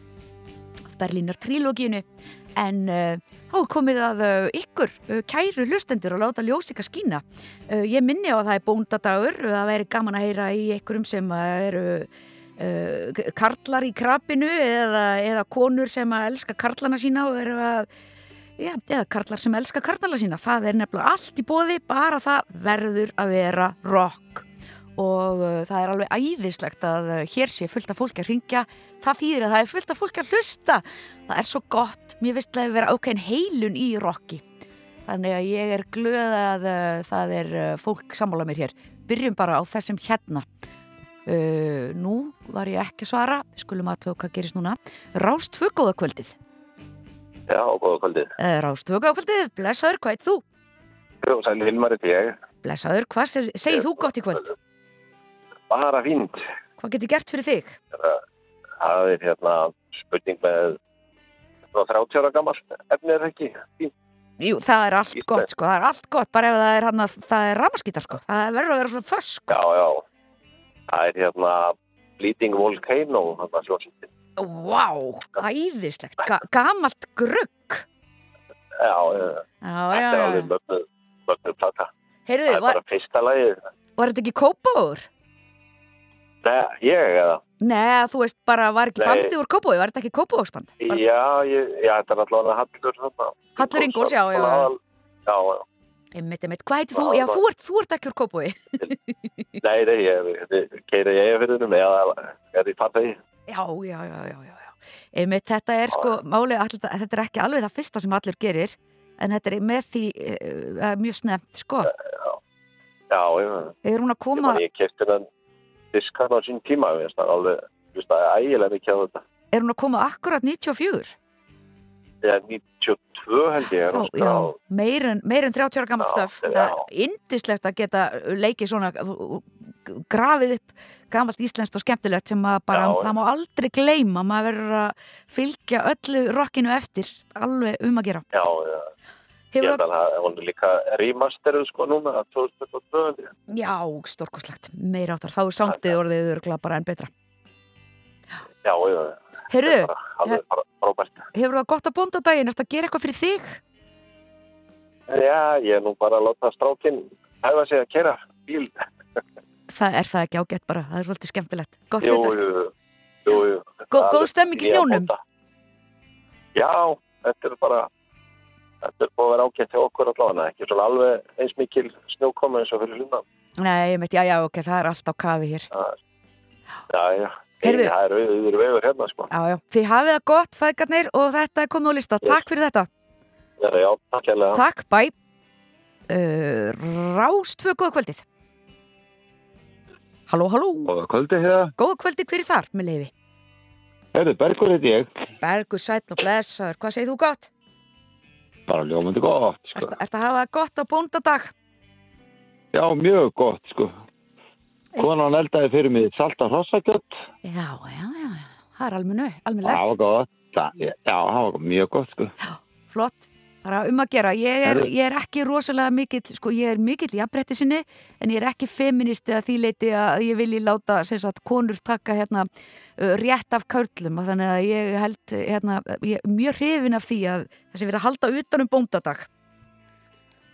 Berlínar trílógínu en er komið að uh, ykkur, uh, kæru hlustendur og láta ljósika skína. Uh, ég minni á að það er bóndadagur, það væri gaman að heyra í ykkurum sem eru karlar í krabinu eða, eða konur sem að elska karlana sína og eru að Já, eða karlar sem elska karlana sína það er nefnilega allt í bóði bara það verður að vera rock og það er alveg æðislegt að hér sé fullt af fólki að ringja það þýðir að það er fullt af fólki að hlusta það er svo gott, mér finnst það að vera ákveðin heilun í rocki þannig að ég er glöð að uh, það er uh, fólk sammála mér hér byrjum bara á þessum hérna uh, nú var ég ekki svara skulum að hvað gerist núna Rást góða kvöldið Já, góða kvöldið. uh, Rást góða kvöldið, blessaður, hvað er þú? Jú, sæli Hilmar þetta ég. Blessaður, hvað segir, segir þú gott í kvöld? Bara fínt. Hvað getur gert fyrir þig? Það er hérna spurning með svona 30 ára gammal efni er ekki. Fínt. Jú, það er allt Ísland. gott, sko, það er allt gott bara ef það er hann að, það er ramaskítar, sko það verður að vera svona föss, sko Já, já. Það er hérna Bleeding Volcano. Vá, æðislegt, Ga gamalt grugg Já, já, Já, þetta er alveg mögnuð, mögnuð plata. Heyrðu, Það er var, bara fyrsta lagið. var þetta ekki kópáur? Nei, ég eða? Nei, þú veist, bara var ekki bandið úr kópáu, var þetta ekki kópáursband? Já, ég, já, þetta er allavega Hallur þarna. Hallur Ingólfs, já, já, já. Já, já. Einmitt, einmitt, hvað heitir þú? Já, Já, þú ert, þú ert ekki úr kópáu [LAUGHS] Nei, nei, ég keira ég yfirðunum eða er í fatægi. Já, já, já, já, já, já. Einmitt, þetta er sko, málið, allir, þetta er ekki alveg það fyrsta sem allir gerir, en þetta er með því uh, mjög snemt, sko. Já, já. Er hún að Ég koma, man, ég kefti hennan diskan á sín tíma, ég veist alveg, veist það ægilega mikið á þetta. er hún að koma akkurat 94? Þegar 72 held ég er á já, meir en, meir en 30 ára gammalt Já, stöf já. það er indislegt að geta leikið svona uh, grafið upp gammalt íslenskt og skemmtilegt sem að bara, Já, já. það má aldrei gleyma maður verður að fylgja öllu rockinu eftir, alveg um að gera Já, já. Ég Hefur held það, að það var líka remasteruð sko núna, 2022 held ég. já, stórkoslegt meir áttar, þá er sándið orðið örgulega bara enn betra Já, já. Bara frábært. hefur það gott að bónda á daginn, ertu að gera eitthvað fyrir þig? Já, ég er nú bara að láta strákinn hæfa sig að kera bíl. Það er það ekki ágætt bara, það er svolítið skemmtilegt gott Jú, hlutverk, jú, jú, góð er stemming í snjónum? Já, þetta er bara, þetta er búið að vera ágætt hjá okkur allavega, ekki svona alveg eins mikil snjókoma eins og fyrir hlunan. Nei, ég meit, já, já, ok, það er allt á kafi hér Já, já. Heyrðu. Það er auður vegur hérna, sko. Já, já, þið hafið það gott, fæðgarnir og þetta er komið á lista, takk fyrir þetta Já, já, takk hérlega. Takk, bæ uh, Rástfö, góða kvöldið Halló, halló Og kvöldi hér, Góða kvöldið, hver er þar með leifi? herðu, Bergur heiti ég, Bergur, sæll og blessaður, hvað segir þú gott? Bara ljómandi gott, sko. Ertu ert að hafa gott á bóndadag? Já, mjög gott, sko. Konan eldaði fyrir mig salta hrossakjött, Já, já, já, já, það er almennu, það var gott, já, það var mjög gott, sko. Flott, bara um að gera. Ég er, ég er ekki rosalega mikill sko, ég er mikill í jafnbretti sinni en ég er ekki feministi að því leiti að ég vilji láta sagt, konur taka hérna, rétt af körlum. Og þannig að ég held hérna, ég er mjög hrifin af því að þessi verið að halda utan um bóndadag.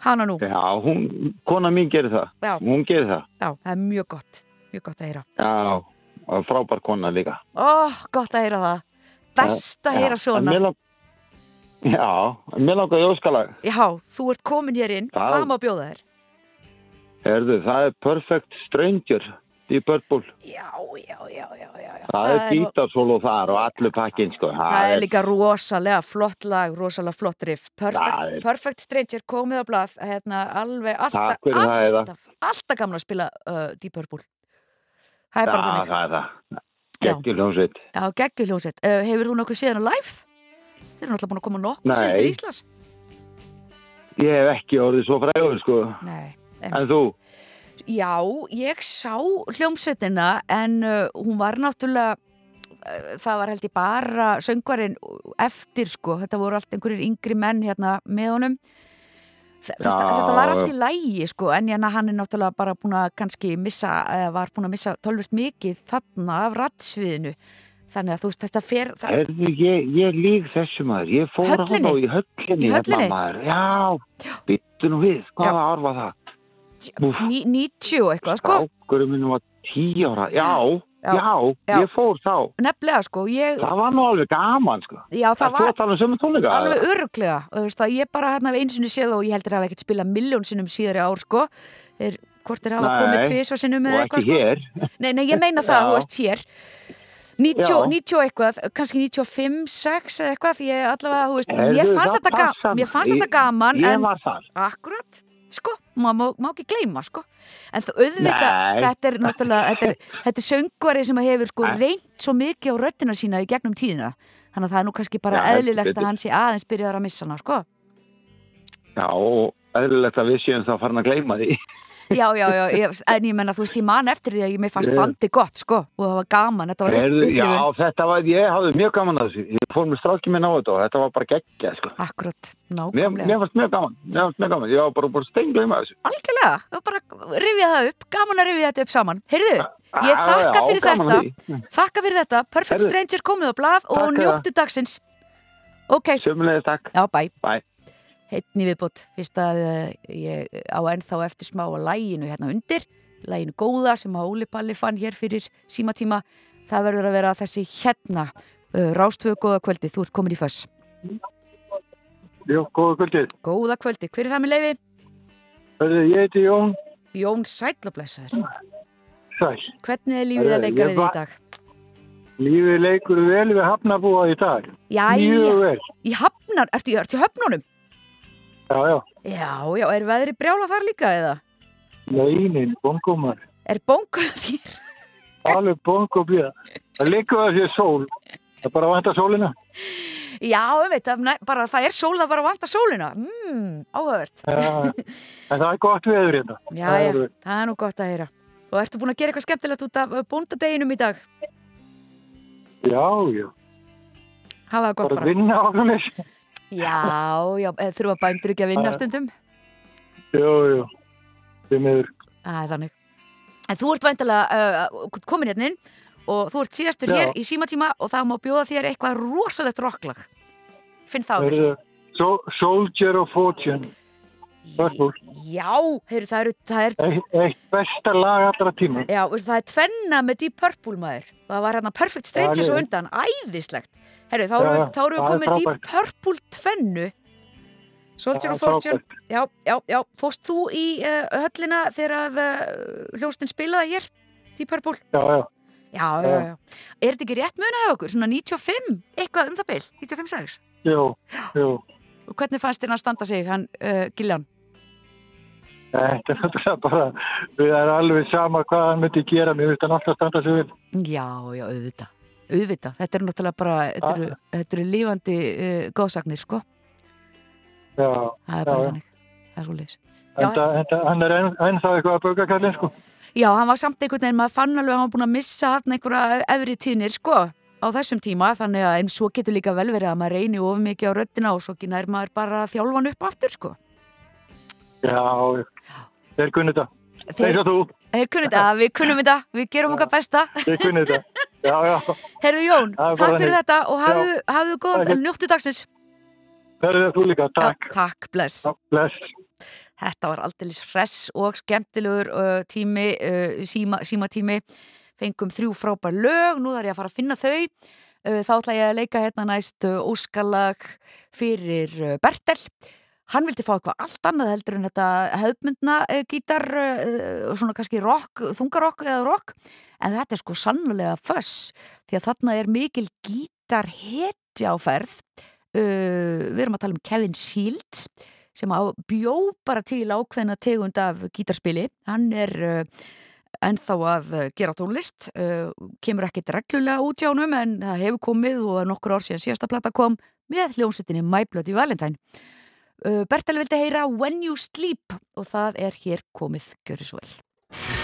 Hana nú, Já, hún, konan mín gerir það, já, hún gerir það. já, það er mjög gott mjög gott að heyra. Já, frábær kona líka. ó, gott að heyra það. Best að heyra svona Já, mér langar jóskalag. já, þú ert komin hér inn, Það- hvað má bjóða þér? Herðu, það er Perfect Stranger í Purple. já, já, já, já, já, já. Það, er nú- bítarsólu þar og allur pakkin, sko. Það er líka rosalega flott lag, rosalega flott riff. Perfect, Það er- Perfect Stranger komið á blað, hérna alveg alltaf, það, Heiða. alltaf, alltaf gamla að spila uh, Deep Purple. Það er bara Já, þannig. það er það. Já. Geggjur hljómsveit. Já, geggjuljónsett. Uh, hefur þú nokkuð síðan að live? Þeir eru náttúrulega búin að koma Nei. síðan til Íslands. Ég hef ekki orðið svo frægur, sko. Nei. En þú? Já, ég sá hljómsveitina en uh, hún var náttúrulega uh, það var held ég bara söngvarinn eftir sko, þetta voru allt einhverjir yngri menn hérna með honum Þe- þetta, Já, þetta var allt í lægi sko en hérna hann er náttúrulega bara búin að kannski missa, eða var búin að missa tölvist mikið þarna af rattsviðinu þannig að þú veist þetta fer það, Herðu, ég, ég lík þessu maður. Ég fór Höllinni? hann á í höllinni. Í höllinni? Hérna. Já, byttu nú við. Hvaða ár var það? Ní, 90 og eitthvað sko Ákurum minn var tíu ára. Já, Já, já, ég fór þá. nefnilega sko, ég, Það var nú alveg gaman, sko. já það Það var að um alveg öruglega og veist að ég bara hérna hef einu sinni séð og ég heldur að hafa ekkert spilað miljón sinnum síðari ár sko er, hvort er hafa Nei, komið tvís og sinnum Og eða ekki eitthvað sko hér. nei, nei, ég meina það, þú veist hér 90, Já. 90 og eitthvað, kannski 95, 6 eða eitthvað, því ég allavega, þú veist Heyrðu, mér fannst, það þetta, ga passar. mér fannst Ég- þetta gaman Ég en akkurat, sko, maður má, ekki gleyma sko, en þú auðvitað Nei. þetta er náttúrulega, þetta er, þetta er söngvari sem hefur sko Nei. reynt svo mikið á röddina sína í gegnum tíðina þannig að það er nú kannski bara Já, eðlilegt að hann sé aðeins byrjaður að missa hana, sko Já, og eðlilegt að við séum þá farin að gleyma því. Já, já, já, ég, en ég menna, þú veist, ég man eftir því að ég mér fannst bandi gott, sko, og það var gaman, þetta var Heyrðu, já, þetta var, ég hafði mjög gaman að þessu. Ég fór með strákið minn á þetta og þetta var bara geggja, sko. Akkurat, nákvæmlega. mér fannst mjög gaman, mér fannst mjög gaman. Ég var bara, bara steinglöima þessu. Algjörlega, það var bara rifja það upp, gaman að rifja þetta upp saman. Heyrðu, ég þakka fyrir þetta, að þakka fyrir þetta, Perfect. Stranger komið á blað og njóttu dagsins. Ok, Sömulegis takk. já, bæ. Bæ. Heitni viðbútt, fyrst að eh, ég á ennþá eftir smá að læginu hérna undir, læginu góða sem að Óli Palli fann hér fyrir símatíma. Það verður að vera þessi hérna, uh, Rástvögu góða kvöldi, þú ert komin í föss. Jó, góða kvöldið. Góða kvöldi, hver er það með? Hörðu, ég heiti Jón Jón Sællablessaður. Sæl. Hvernig er lífið að leika við í dag? Lífið leikur vel við hafnabúa í dag. Mjög Jæja, vel. í hafnar, ertu, ertu í höfnunum? Já, já. Já, já, er veðri brjála þar líka eða? Neinin, bongumar. Er bongo þér? [LAUGHS] Alveg bongo blíða. Það leikur það sér sól. Það bara vantar sólina. Já, um veit, það, bara það er sól, það bara vantar sólina. Mmm, áhugavert. Já, [LAUGHS] en það er gott veður hérna. Já, Það já, er- það er nú gott að heyra. Og ertu búin að gera eitthvað skemmtilegt út af uh, bóndadeginum í dag? Já, já. Hafa það gott Bara bara. að vinna á þessu. Já, já, eða þurfa bændur ekki að vinna stundum? Jú, jú. Þið meður. Það er þannig. En þú ert væntalega uh, komin hérna inn og þú ert síðastur Já. hér í símatíma og það má bjóða þér eitthvað rosalegt rocklag. Finn það á mér. Heyrðu, So- Soldier of Fortune. Já, heyrðu, það, eru, það er Eitt, eitt besta lag allra tíma. Já, það er tvenna með Deep Purple maður Það var hérna Perfect Strangers og undan Æðislegt Herru, þá Já, erum við, Deep frábært. Purple tvennu Soldier Það of Fortune Já, já, já, fóst þú í uh, höllina þegar að uh, hljóstin spilaði hér Deep Purple Já, já. Já, já, já, já Er þetta ekki rétt muna hjá okkur? Svona 95, eitthvað um það bil 95 sags Jú, jú. Og hvernig fannst þér að standa sig, hann uh, Giljan? Þetta er náttúrulega bara, við erum alveg sama hvað hann myndi gera, mér finnst hann alltaf standa sig vel. Já, já, auðvitað Auðvitað, þetta er náttúrulega bara Þetta eru, þetta eru lífandi uh, góðsagnir, sko. Já, Það er bara þannig, það er svo það, hann er ennþá eitthvað að bauka kallinn, sko. Já, hann var samt einhvern veginn, maður fann alveg að hann var búin að missa hann einhverja efri tíðnir, sko á þessum tíma, þannig að eins svo getur líka vel verið að maður reyni of mikið á röddina og svo nær maður bara að þjálfa hann upp aftur, sko. Já, þeir kunni þetta. Þeir- og þú, Þeir kunnum þetta, við kunnum þetta, við gerum okkar besta þeir kunni þetta. Já, já. Herðu Jón, takk fyrir þetta og hafðu, hafðu Takk. njóttu dagsins Það er þú líka, takk. Já, takk, bless Já, bless. Þetta var aldeilis hress og skemmtilegur uh, tími, uh, síma, símatími. Fengum þrjú frábær lög, nú þarf ég að fara að finna þau. Uh, þá ætla ég að leika hérna næst uh, óskalag fyrir uh, Bertel. Hann vildi fá eitthvað allt annað heldur en þetta hefðmyndna uh, gítar, uh, svona kannski rock, þungarokk eða rock. En þetta er sko sannlega föss, því að þarna er mikil gítar hetja á ferð. Uh, við erum að tala um Kevin Shields sem bjó bara til ákveðna tegund af gítarspili. Hann er uh, ennþá að gera tónlist, uh, kemur ekkert reglulega út hjá honum en það hefur komið og nokkur ár síðan síðasta plata kom með hljómsettinni My Bloody Valentine. Uh, Bertel vildi heyra When You Sleep og það er hér komið, gjörðu svo vel.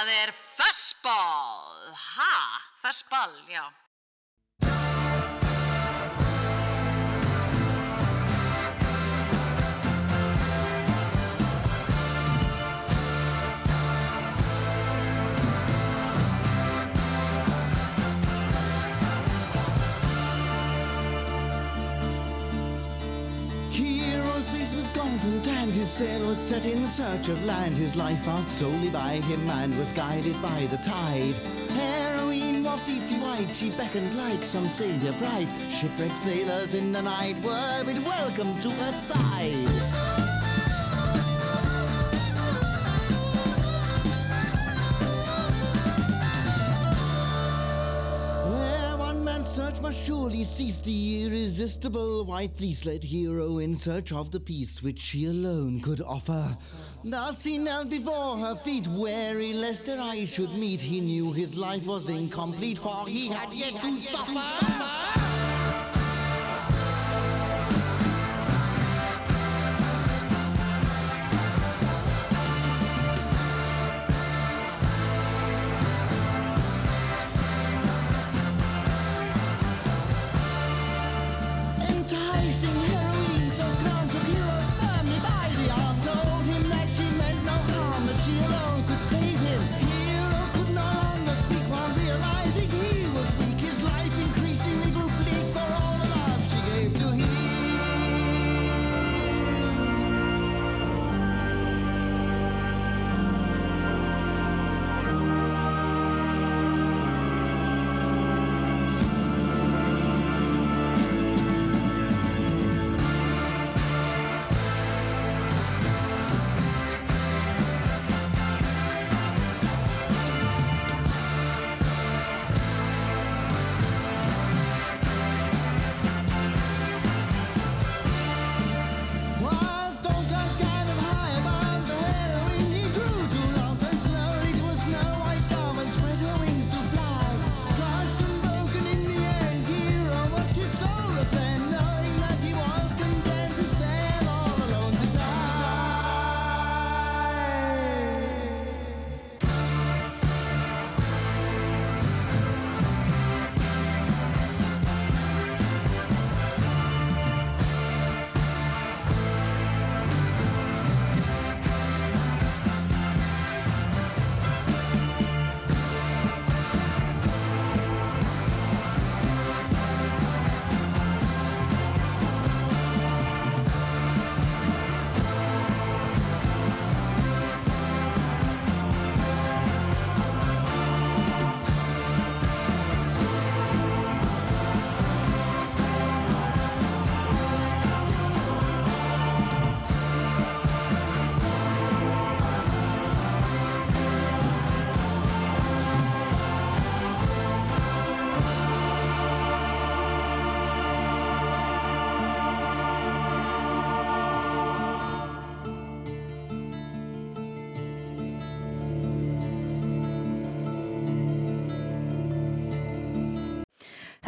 Það er fussball. Ha? Fussball, já. Set in search of land. His life out solely by him and was guided by the tide. Heroine was fleecy white, she beckoned like some savior bright. Shipwrecked sailors in the night were bid welcome to her side. Surely cease, the irresistible white fleece-led hero in search of the peace which she alone could offer. Thus he knelt before her feet, wary lest their eyes should meet. He knew his life was incomplete, for he had yet to suffer.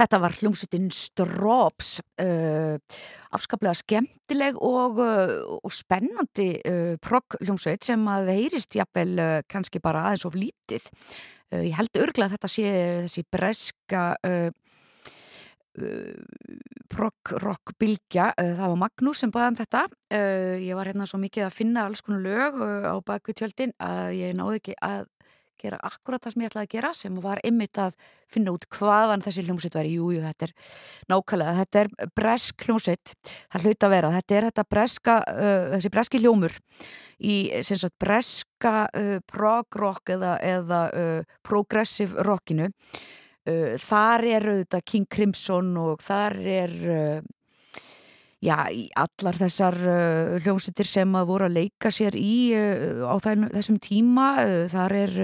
Þetta var hljómsveitin Strops, uh, afskaplega skemmtileg og, uh, og spennandi uh, progg hljómsveit sem að heyrist jafnvel kannski bara aðeins of lítið. Ég held örglega að þetta sé þessi breska progg rock bylgja, uh, það var Magnús sem baði um þetta. Ég var hérna svo mikið að finna alls konar lög á bakvið tjöldin að ég náði ekki að gera akkurat það sem ég ætlaði að gera sem var ymmit að finna út hvaðan þessi hljómsveit væri, jú, jú, þetta er nákvæmlega, þetta er bresk hljómsveit það hlaut að vera, þetta er þetta breska uh, þessi breski hljómur í sagt breska uh, prog rock eða, eða uh, progressive rockinu. Uh, þar er auðvitað King Crimson og þar er uh, já, í allar þessar uh, hljómsveitir sem að voru að leika sér í uh, á þenn, þessum tíma uh, þar er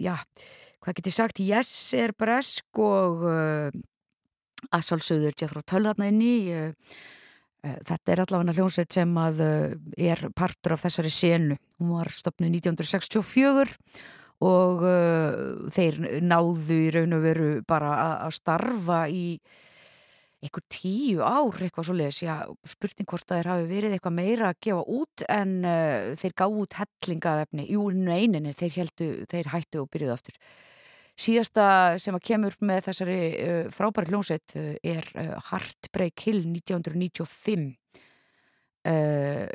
já, hvað get ég sagt? Yes er bresk og að sálsögður Jethro uh, þetta er allavega hljómsveit sem að er partur af þessari senu. Hún var stopnið 1964 og þeir náðu í raun og veru bara að starfa í einhver tíu ár eitthvað svo leiðis, já, spurning hvort að þeir hafi verið eitthvað meira að gefa út en uh, þeir gáðu út hellingafefni jú, eininni, þeir heldu, þeir hættu og byrjuðu aftur. Síðasta sem að kemur með þessari uh, frábæri hljómsveit uh, er uh, Heartbreak Hill 1995 uh,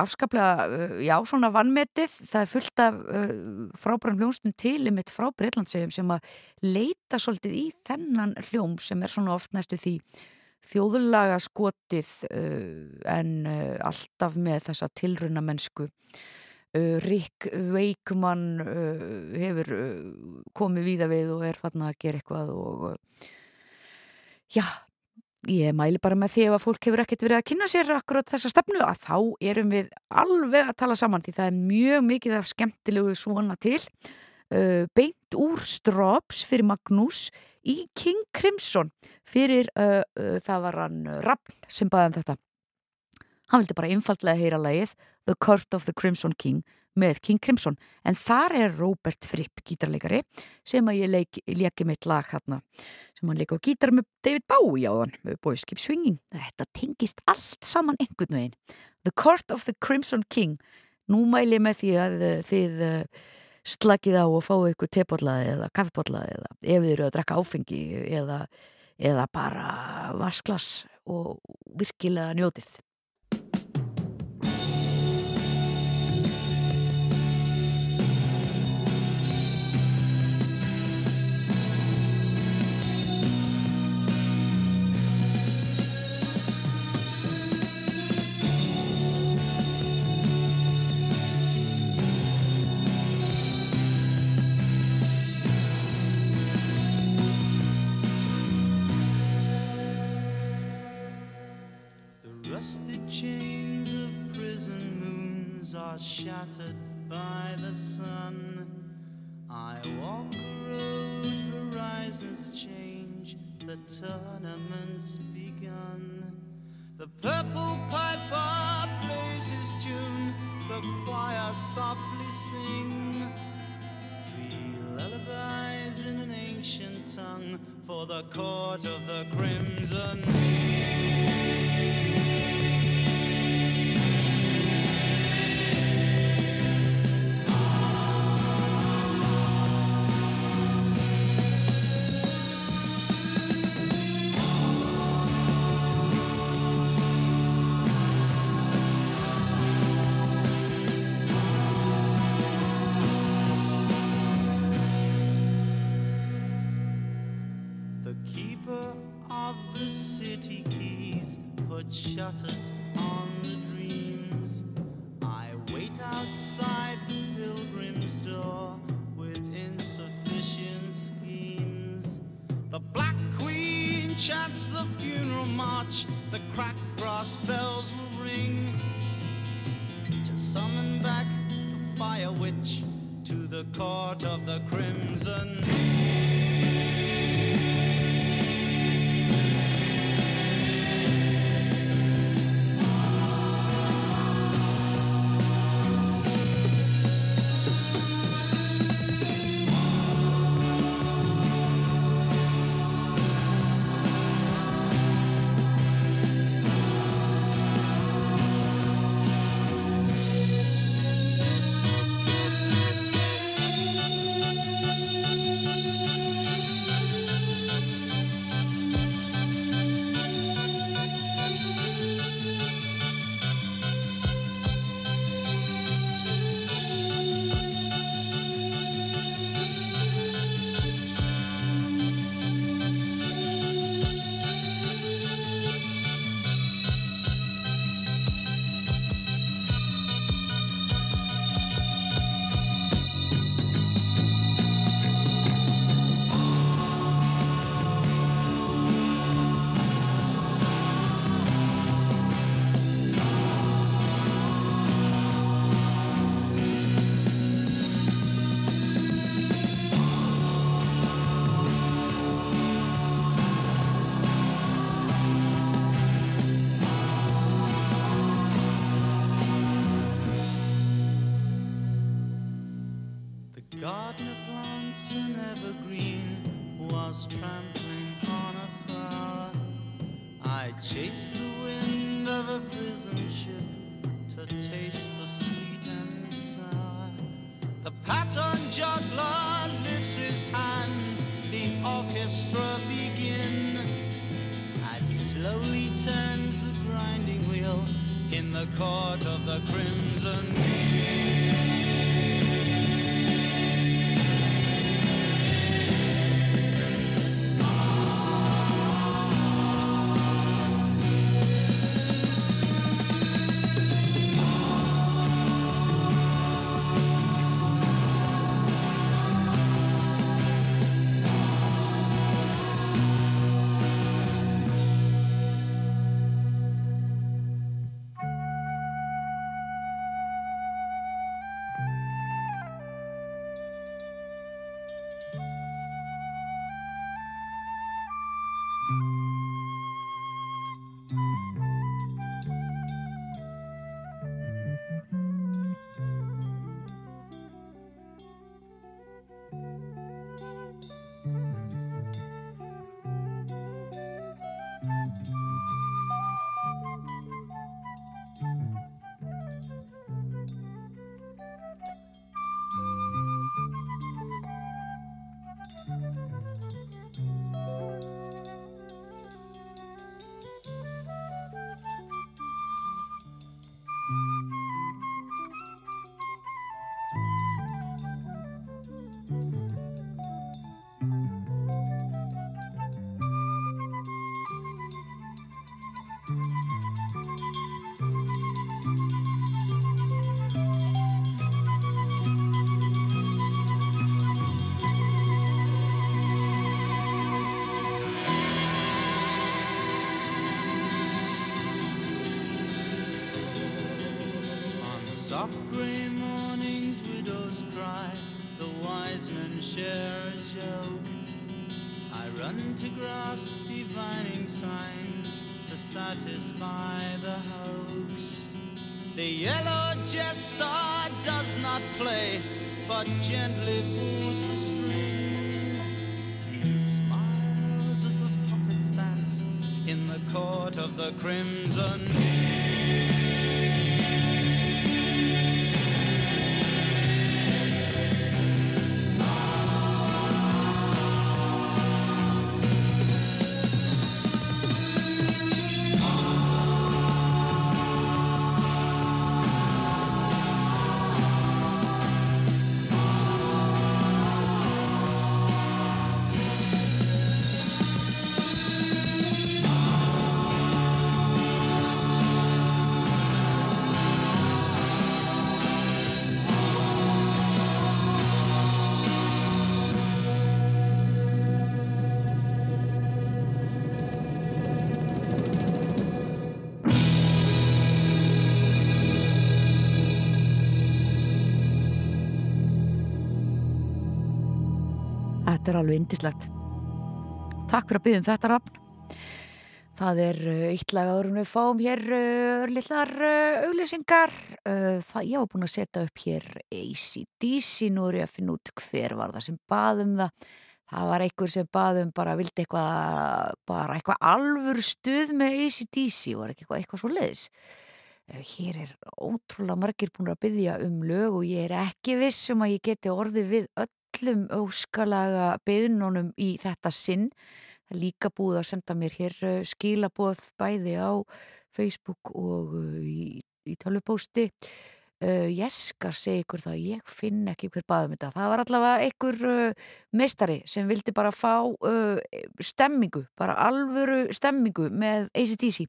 afskaplega, uh, já, svona vannmetið, það er fullt af uh, frábærum hljómsnum til einmitt frá Breitlandsegjum sem að leita svolítið í þennan hljóm sem er svona oft næstu því þjóðulaga skotið uh, en uh, alltaf með þessa tilruna mennsku Rick Wakeman hefur komið víða við og er þarna að gera eitthvað og já, ég mæli bara með því ef að fólk hefur ekkert verið að kynna sér akkurat þessa stefnu að þá erum við alveg að tala saman því það er mjög mikið af skemmtilegu svona til uh, beint úr Strops fyrir Magnús í King Crimson fyrir uh, uh, það var hann uh, Rappn sem baði um þetta. Hann vildi bara einfaldlega heyra lagið The Court of the Crimson King með King Crimson. En þar er Robert Fripp gítarleikari sem að ég leik, leki mitt lag hérna sem hann leika á gítar með David Bowie á hann með Boys Keep Swinging. Þetta tengist allt saman einhvern veginn. The Court of the Crimson King. Nú mæli ég með því að uh, þið uh, slakið á og fáið ykkur tepotlaði eða kaffipotlaði eða ef þið eru að drekka áfengi eða, eða bara vasklas og virkilega njótið are shattered by the sun. I walk a road, horizons change, the tournament's begun. The purple piper plays his tune, the choir softly sing. Three lullabies in an ancient tongue for the court of the crimson. Satisfy the hoax. The yellow jester does not play, but gently pulls the strings. Smiles as the puppets dance in the court of the crimson. Þetta er alveg indislegt. Takk fyrir að byggja um þetta rafn. Það er uh, eitt lag en við fáum hér uh, lillar uh, auglýsingar. Það, ég var búin að setja upp hér ACDC, nú er ég að finna út hver var það sem baðum það. Það var einhver sem baðum bara vildi eitthvað, bara eitthvað alvur stuð með ACDC, var ekki eitthvað, eitthvað svo leiðis. Hér er ótrúlega margir búin að byggja um lög og ég er ekki viss um að ég geti orðið við öllum óskalaga byggðunum í þetta sinn. Það er líka búið að senda mér hér uh, skilaboð bæði á Facebook og uh, í, í tölvupósti. Uh, ég skal segja ykkur það, ég finn ekki hver baðum þetta. Það var allavega einhver uh, mestari sem vildi bara fá uh, stemmingu, bara alvöru stemmingu með ACDC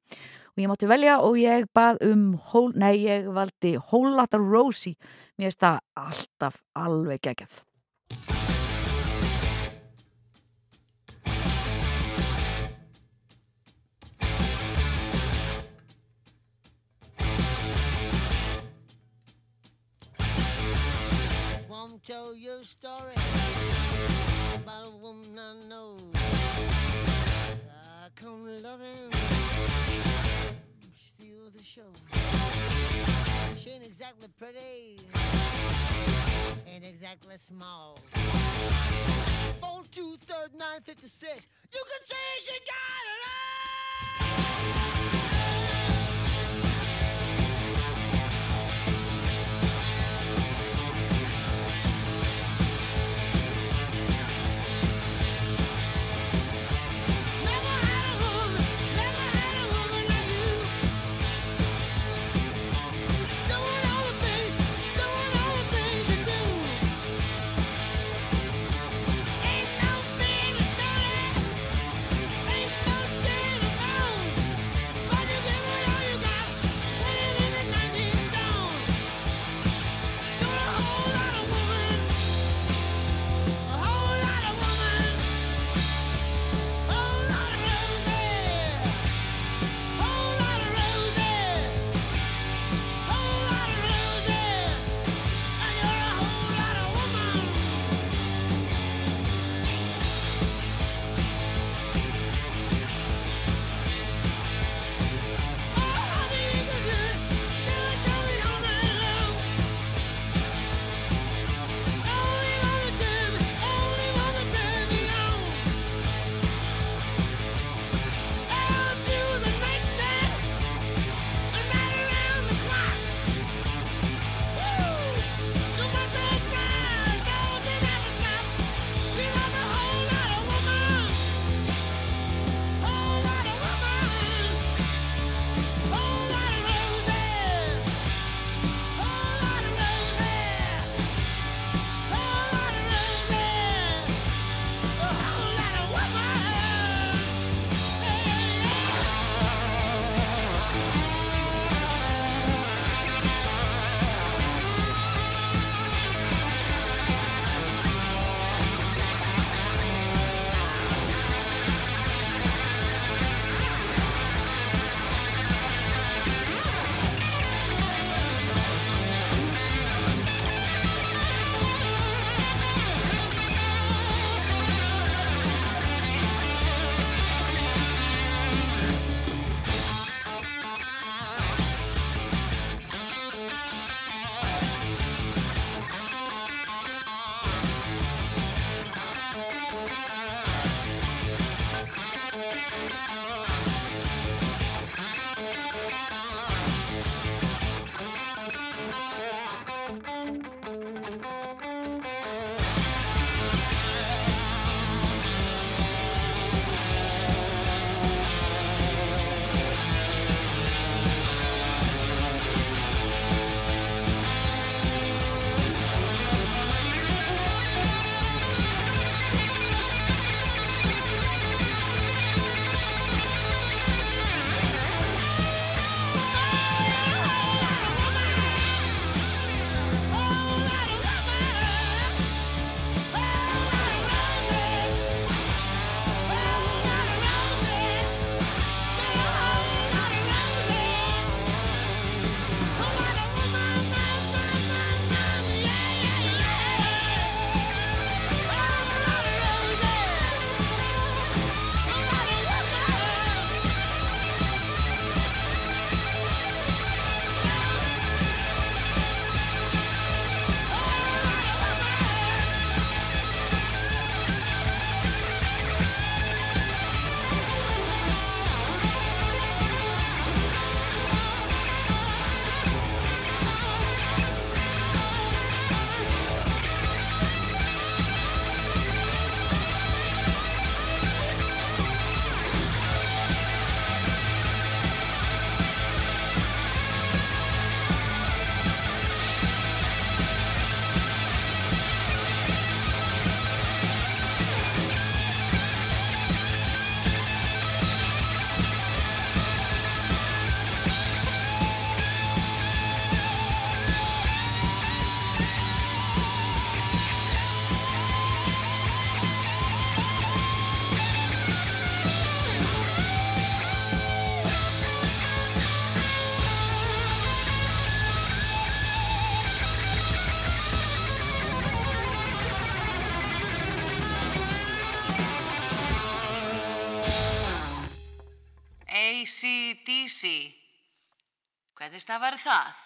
og ég mátti velja og ég bað um hól, nei, ég valdi Hólata Rosie mér finnst það alltaf alveg geggjað Won't tell you a story about a woman I know. I come loving, steal the show. She ain't exactly pretty, ain't exactly small. Four two third nine fifty six. You can say she got it AC/DC. Hvernig stafar það?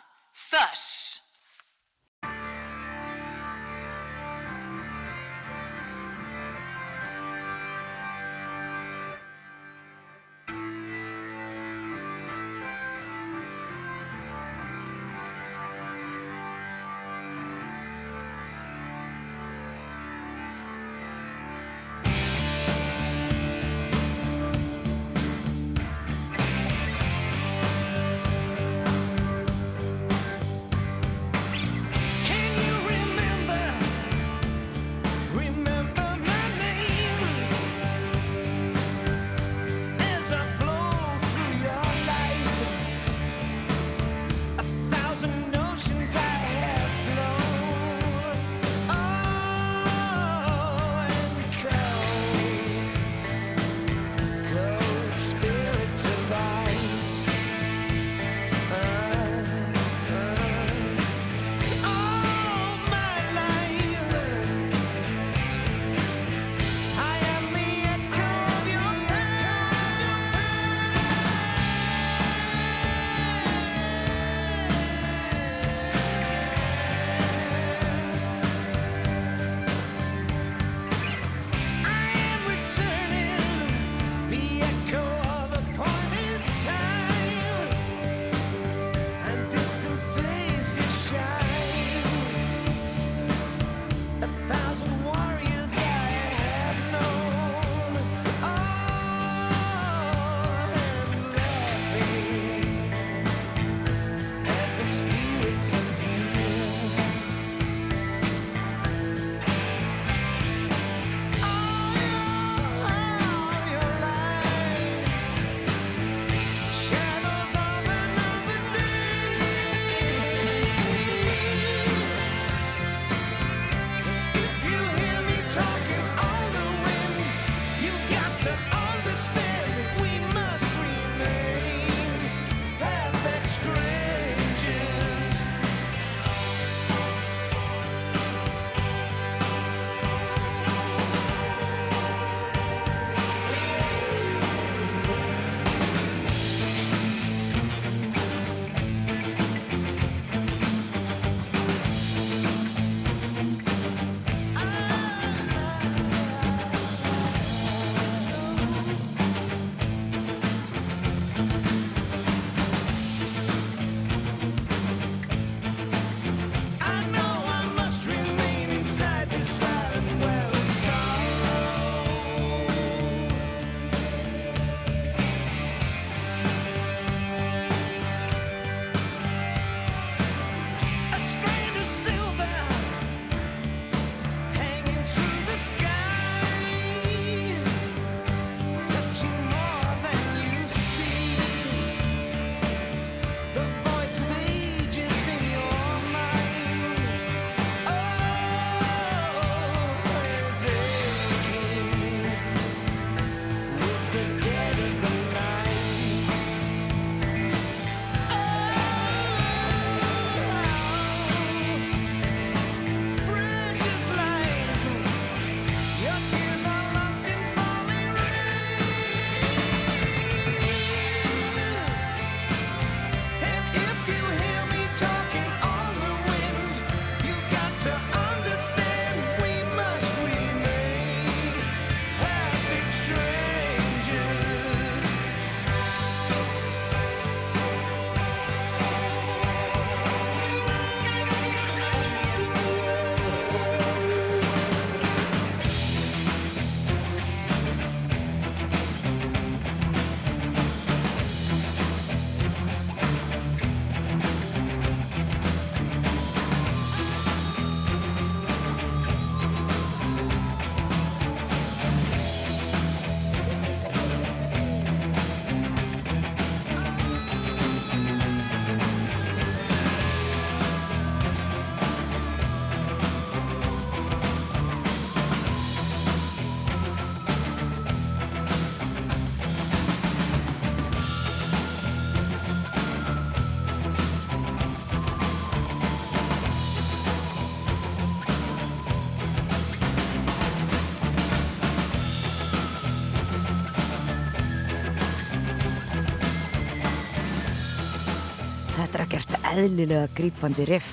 Eðlilega grípandi riff.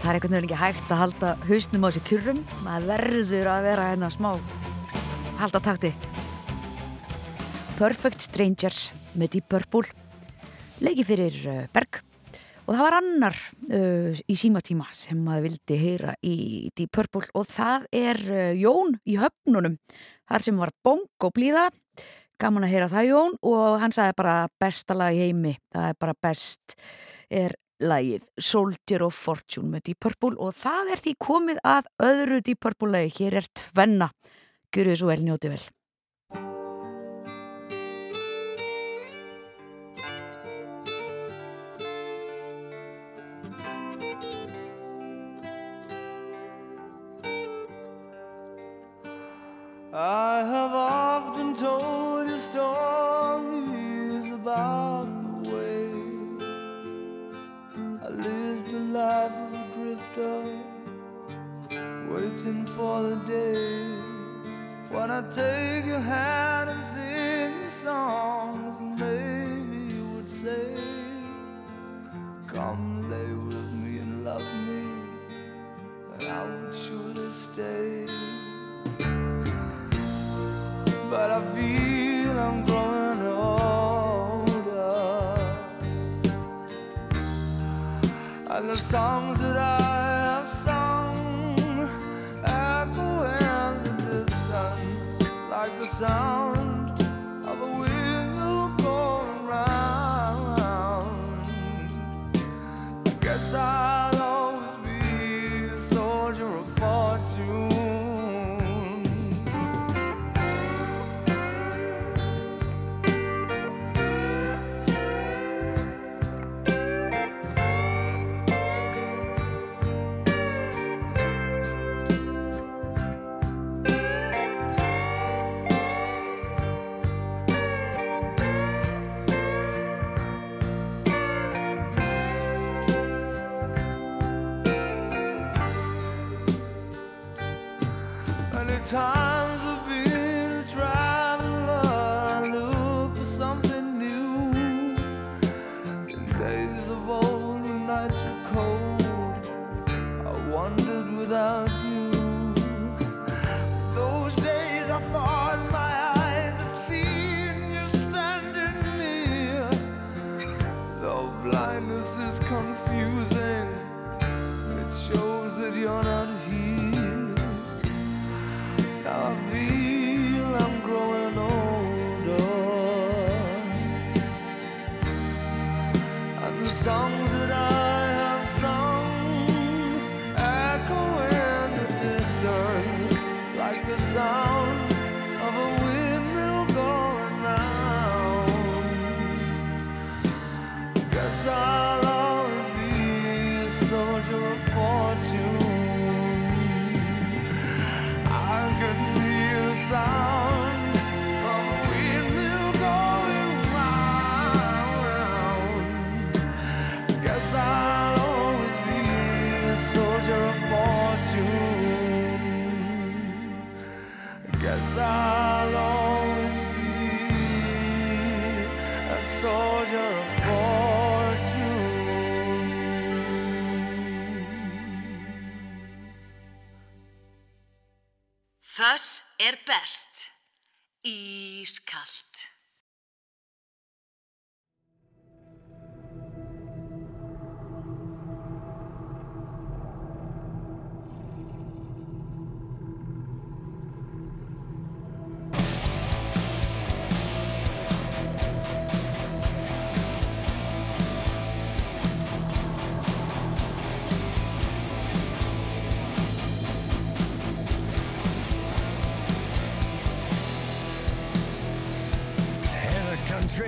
Það er einhvern veginn ekki hægt að halda hausnum á þessi kjurrum. Það verður að vera hérna smá halda takti. Perfect Strangers með Deep Purple leiki fyrir uh, Berg og það var annar uh, í símatíma sem maður vildi heyra í Deep Purple og það er uh, Jón í höfnunum þar sem var bong og blíða gaman að heyra það Jón og hann sagði bara besta lag í heimi það er bara best er lagið Soldier of Fortune með Deep Purple. Og það er því komið að öðru Deep Purple lagi, hér er tvenna. Gjörðu svo vel, njóti vel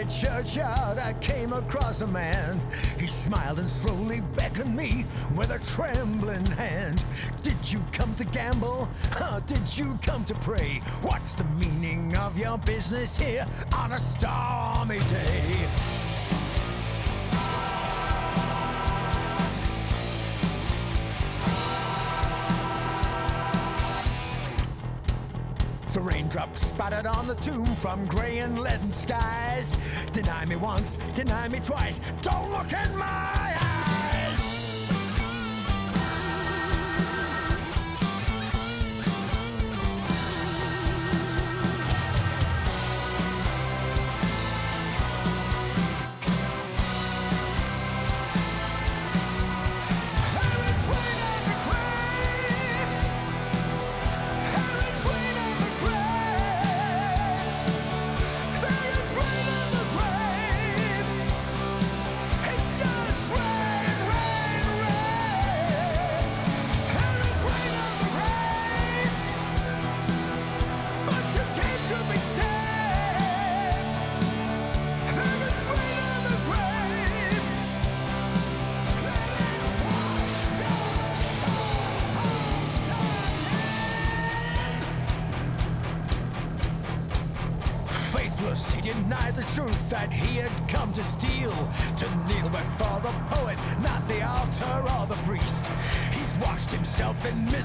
country churchyard, I came across a man. He smiled and slowly beckoned me with a trembling hand. Did you come to gamble? Or did you come to pray? What's the meaning of your business here on a stormy day? Spattered on the tomb from grey and leaden skies. Deny me once, deny me twice. Don't look in my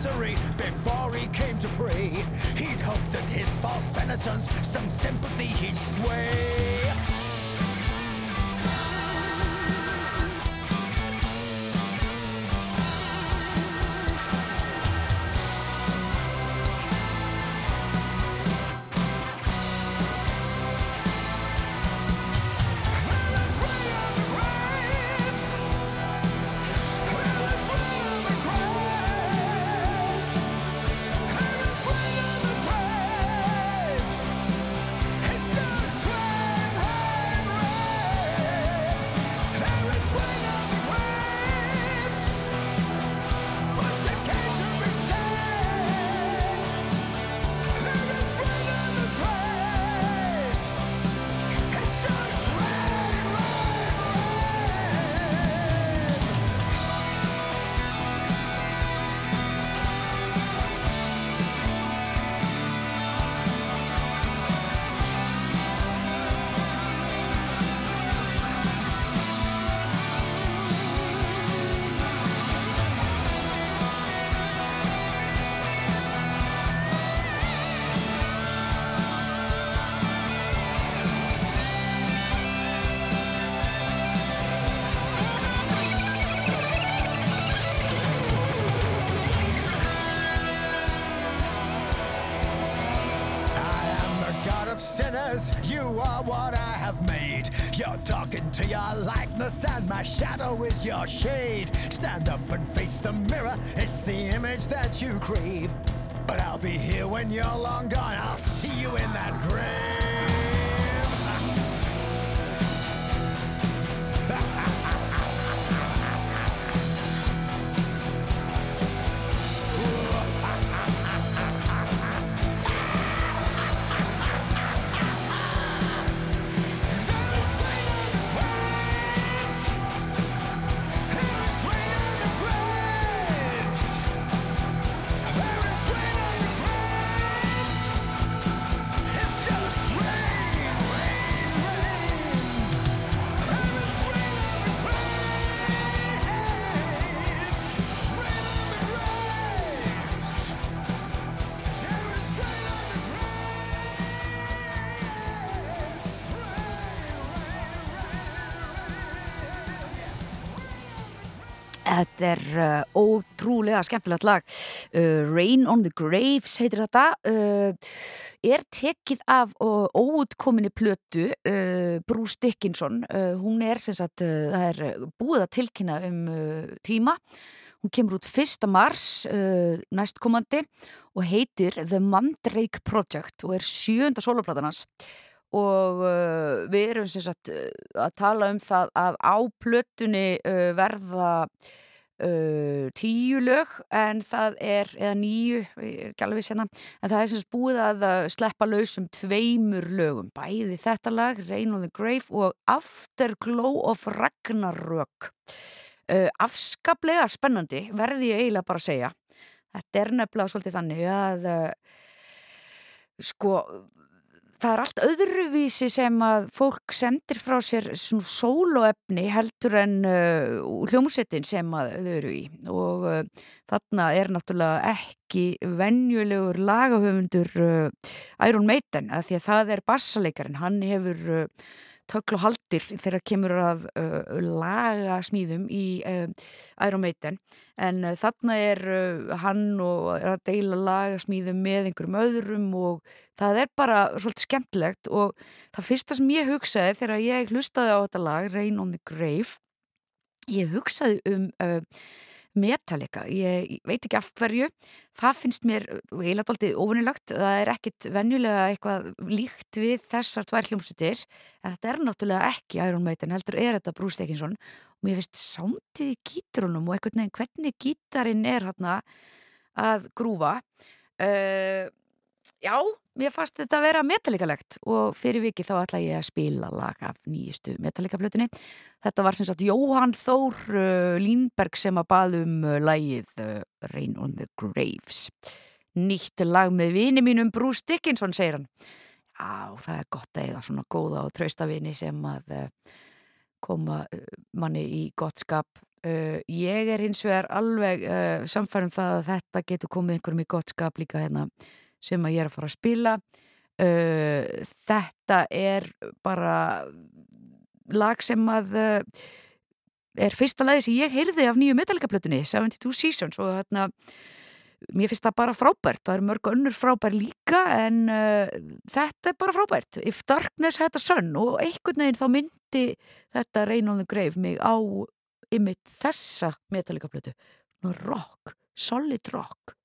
misery before he came to pray. He'd hoped that his false penitence, some sympathy he'd sway. To your likeness, and my shadow is your shade. Stand up and face the mirror, it's the image that you crave. But I'll be here when you're long gone, I'll see you in that grave. Þetta er uh, ótrúlega skemmtilegt lag. Uh, Rain on the Graves heitir þetta. Uh, er tekið af óutkominni plötu Bruce Dickinson. Hún er sem sagt, það er búið að tilkynna um tíma. Hún kemur út 1. mars næstkomandi og heitir The Mandrake Project og er sjönda soloplatanans og uh, við erum sagt að tala um það að á plötunni uh, verða uh, tíu lög en það er, eða ég er alveg sérna, en það er sem sagt búið að sleppa lausum tveimur lögum. Bæði þetta lag, Rain on the Grave og Afterglow of Ragnarök. Uh, afskaplega spennandi verði ég eiginlega bara að segja. Þetta er nefnilega svolítið þannig að uh, sko það er allt öðruvísi sem að fólk sendir frá sér svona sóloefni heldur en uh, hljómsettin sem að þau eru í. Og uh, þarna er náttúrulega ekki venjulegur lagahöfundur uh, Iron Maiden að því að það er bassaleikarin, hann hefur tökl og haldir þegar kemur að uh, laga smíðum í uh, Iron Maiden. En uh, þarna er hann og er að deila laga smíðum með einhverjum öðrum og það er bara svolítið skemmtilegt. Og það fyrsta sem ég hugsaði þegar ég hlustaði á þetta lag Rain on the Grave ég hugsaði um Metallica, ég veit ekki af hverju. Það finnst mér eiginlega aldrei óvinnilegt, það er ekkit venjulega eitthvað líkt við þessar tvær hljómsutir, en þetta er náttúrulega ekki Iron Maiden, heldur er þetta Bruce Dickinson. Og mér finnst í gítarunum og einhvern veginn hvernig gítarinn er hérna að grúfa uh, já, mér fannst þetta að vera metallikalegt og fyrir viki þá ætla ég að spila lag af nýjustu metallicaplötunni. Þetta var sem sagt Jóhann Þór uh, Línberg sem að baðum uh, lagið uh, Rain on the Graves. Nýtt lag með vini mínum Bruce Dickinson segir hann. Já, það er gott að eiga svona góða og trausta vini sem að koma manni í gott skap. Ég er hins vegar alveg samfærum það að þetta getur komið einhverjum í gott skap líka hérna sem að ég er að fara að spila. Uh, þetta er bara lag sem að uh, er fyrsta lagi sem ég heyrði af nýju metallicaplötunni 72 Seasons og hérna mér finnst það bara frábært, það eru mörg önnur frábær líka en uh, þetta er bara frábært. If Darkness Had a Sun og einhvern veginn þá myndi þetta Rain on the Grave mig á ymmit þessa metallicaplötu. Rock, solid rock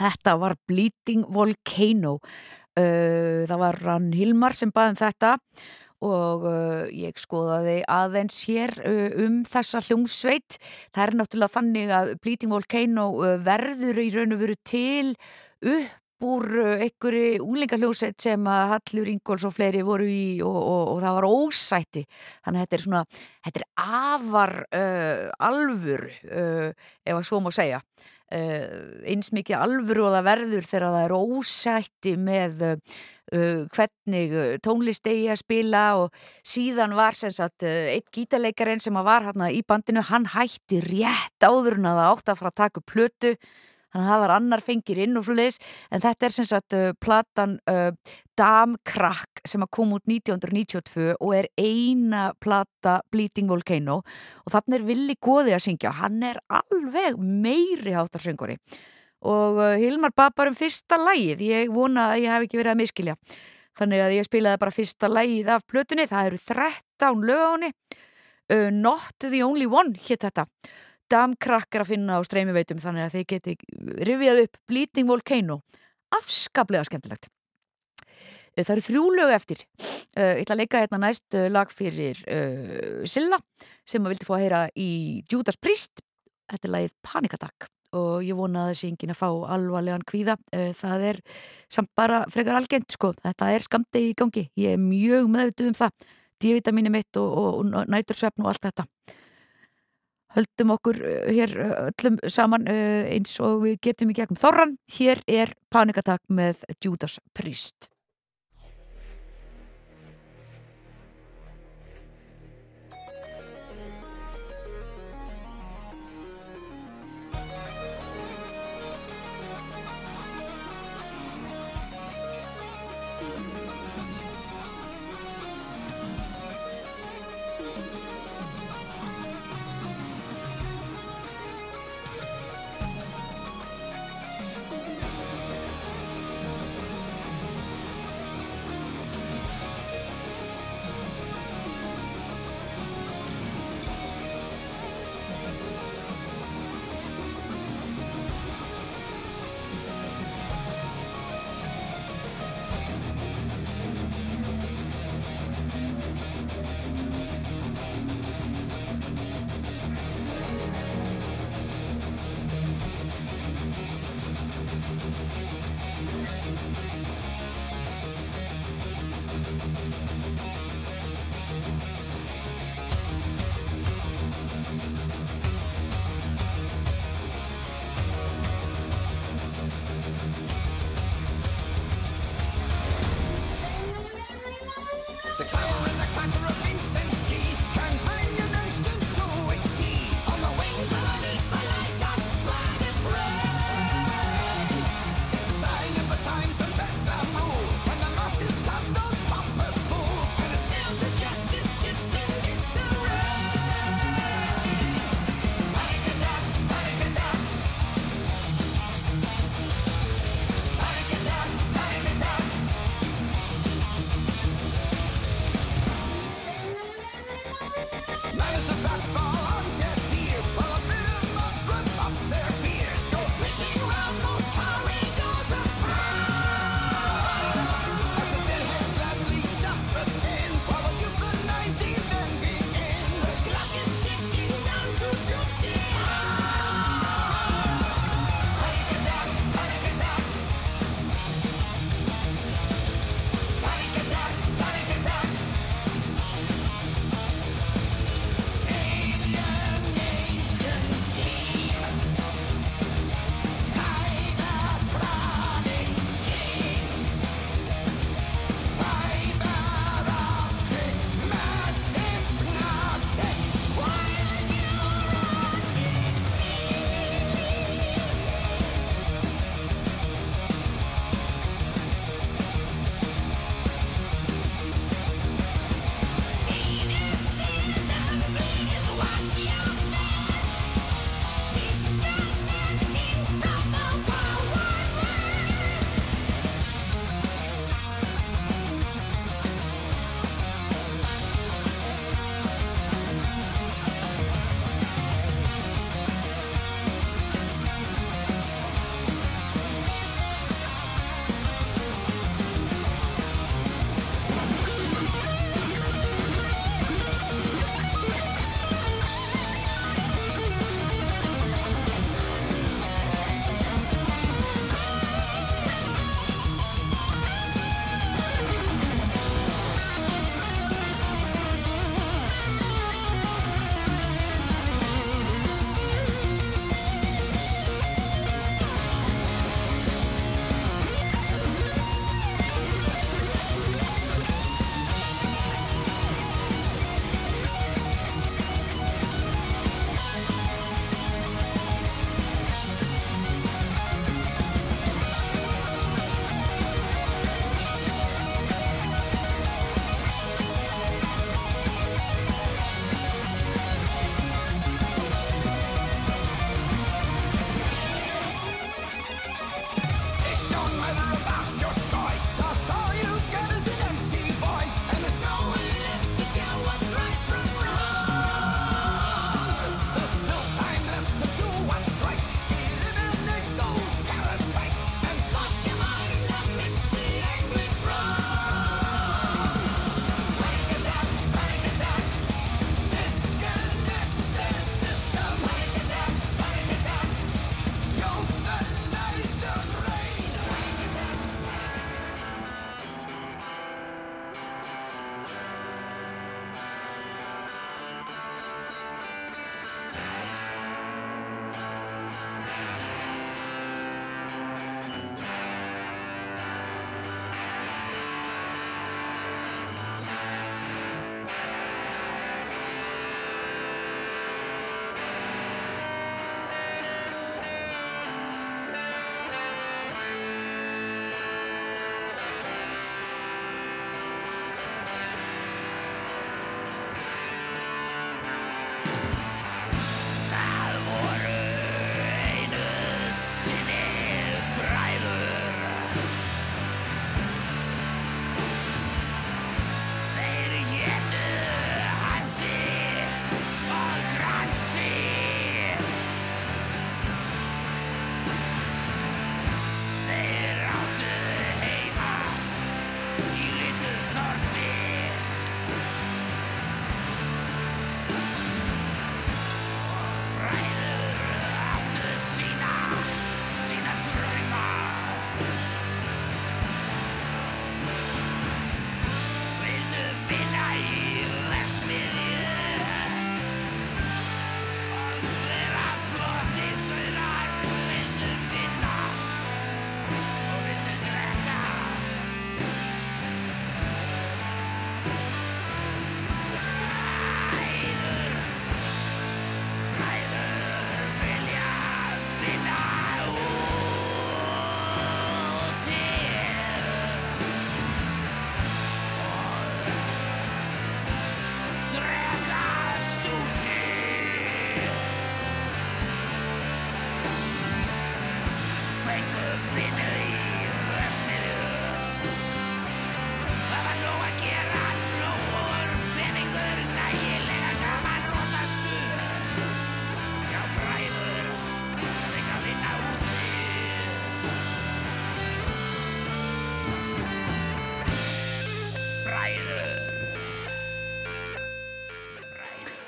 Þetta var Bleeding Volcano. Uh, það var hann Hilmar sem baði um þetta og uh, ég skoðaði aðeins hér uh, um þessa hljómsveit. Það er náttúrulega þannig að Bleeding Volcano uh, verður í raun og veru til upp úr uh, einhverju úlingahljómsveit sem að Hallur Ingóls og fleiri voru í og, og, og það var ósætti. Þannig að þetta er svona, þetta er afar uh, alvur, uh, ef að svo má segja. Uh, eins mikið það verður þegar það er ósætti með uh, hvernig tónlist eigi að spila og síðan var sem sagt uh, eitt gítarleikarinn sem var hérna í bandinu, hann hætti rétt áður en að það átti að fara að taka plötu þannig að það var annar fengir inn og svoleiðis. En þetta er sem sagt uh, platan uh, Damkrakk sem að kom út 1992 og er eina plata Bleeding Volcano. Og þannig er Willi Góði að syngja. Hann er alveg meiri hátarsöngari og uh, Hilmar bað bara um fyrsta lægið ég vona að ég hef ekki verið að miskilja þannig að ég spilaði bara fyrsta lægið af plötunni, það eru 13 lög á henni. Uh, Not the Only One hétt þetta Damkrakk er að finna á streymi veitum þannig að þið geti rifjað upp Bleeding Volcano. Afskaplega skemmtilegt. Uh, það eru þrjú lög eftir. Uh, ég ætla að leika hérna næst uh, lag fyrir uh, Silla sem að vildi fá að heyra í Judas Priest. Þetta er lagið Panikattack og ég vona að þessi engin að fá alvarlegan kvíða. Það er samt bara frekar algengt sko, þetta er skamdegi í gangi. Ég er mjög meðvituð um það. D-vitamini mitt og, og, og nætursvefn og allt þetta höldum okkur uh, hér uh, öllum saman uh, eins og við getum í gegnum. Þorran hér er Panikattack með Judas Priest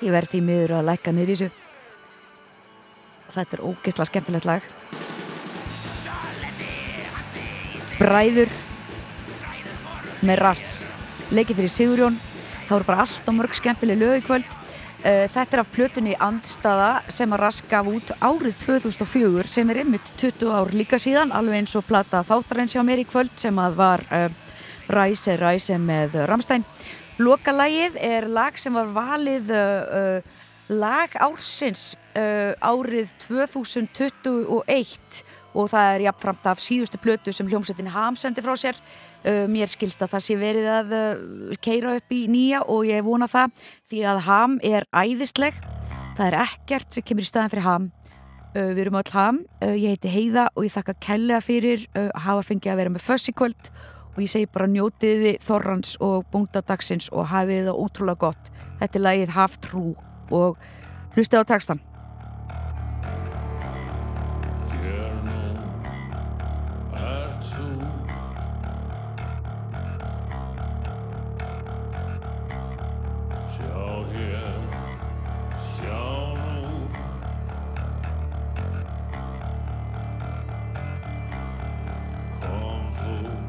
Ég verð því miður að lækka niður í þessu. Þetta er ógeðslega skemmtilegt lag. Bræður með rass. Leikið fyrir Sigurjón. Það voru bara allt og mörg skemmtileg lög í kvöld. Uh, Þetta er af plötunni Andstaða sem að Rass gaf út árið 2004 sem er ymmit 20 ár líka síðan alveg eins og plata þáttarins hjá mér í kvöld sem að var uh, Ræse Ræse með Ramstein Lokalagið er lag sem var valið uh, uh, lag ársins uh, árið 2021 og það er jafnframt af síðustu plötu sem hljómsveitin Ham sendi frá sér. Uh, mér skilst að það sé verið að uh, keira upp í nýja og ég vona það því að Ham er æðisleg. Það er ekkert sem kemur í staðan fyrir Ham. Uh, við erum öll Ham. Ég heiti Heiða og ég þakka kellega fyrir að hafa fengið að vera með föss í kvöld og ég segi bara njótiði Þorrans og búndadagsins og hafið það ótrúlega gott. Þetta er lagið Haftrú og hlustið á þú. Sjá hér, sjá nú. Kom þú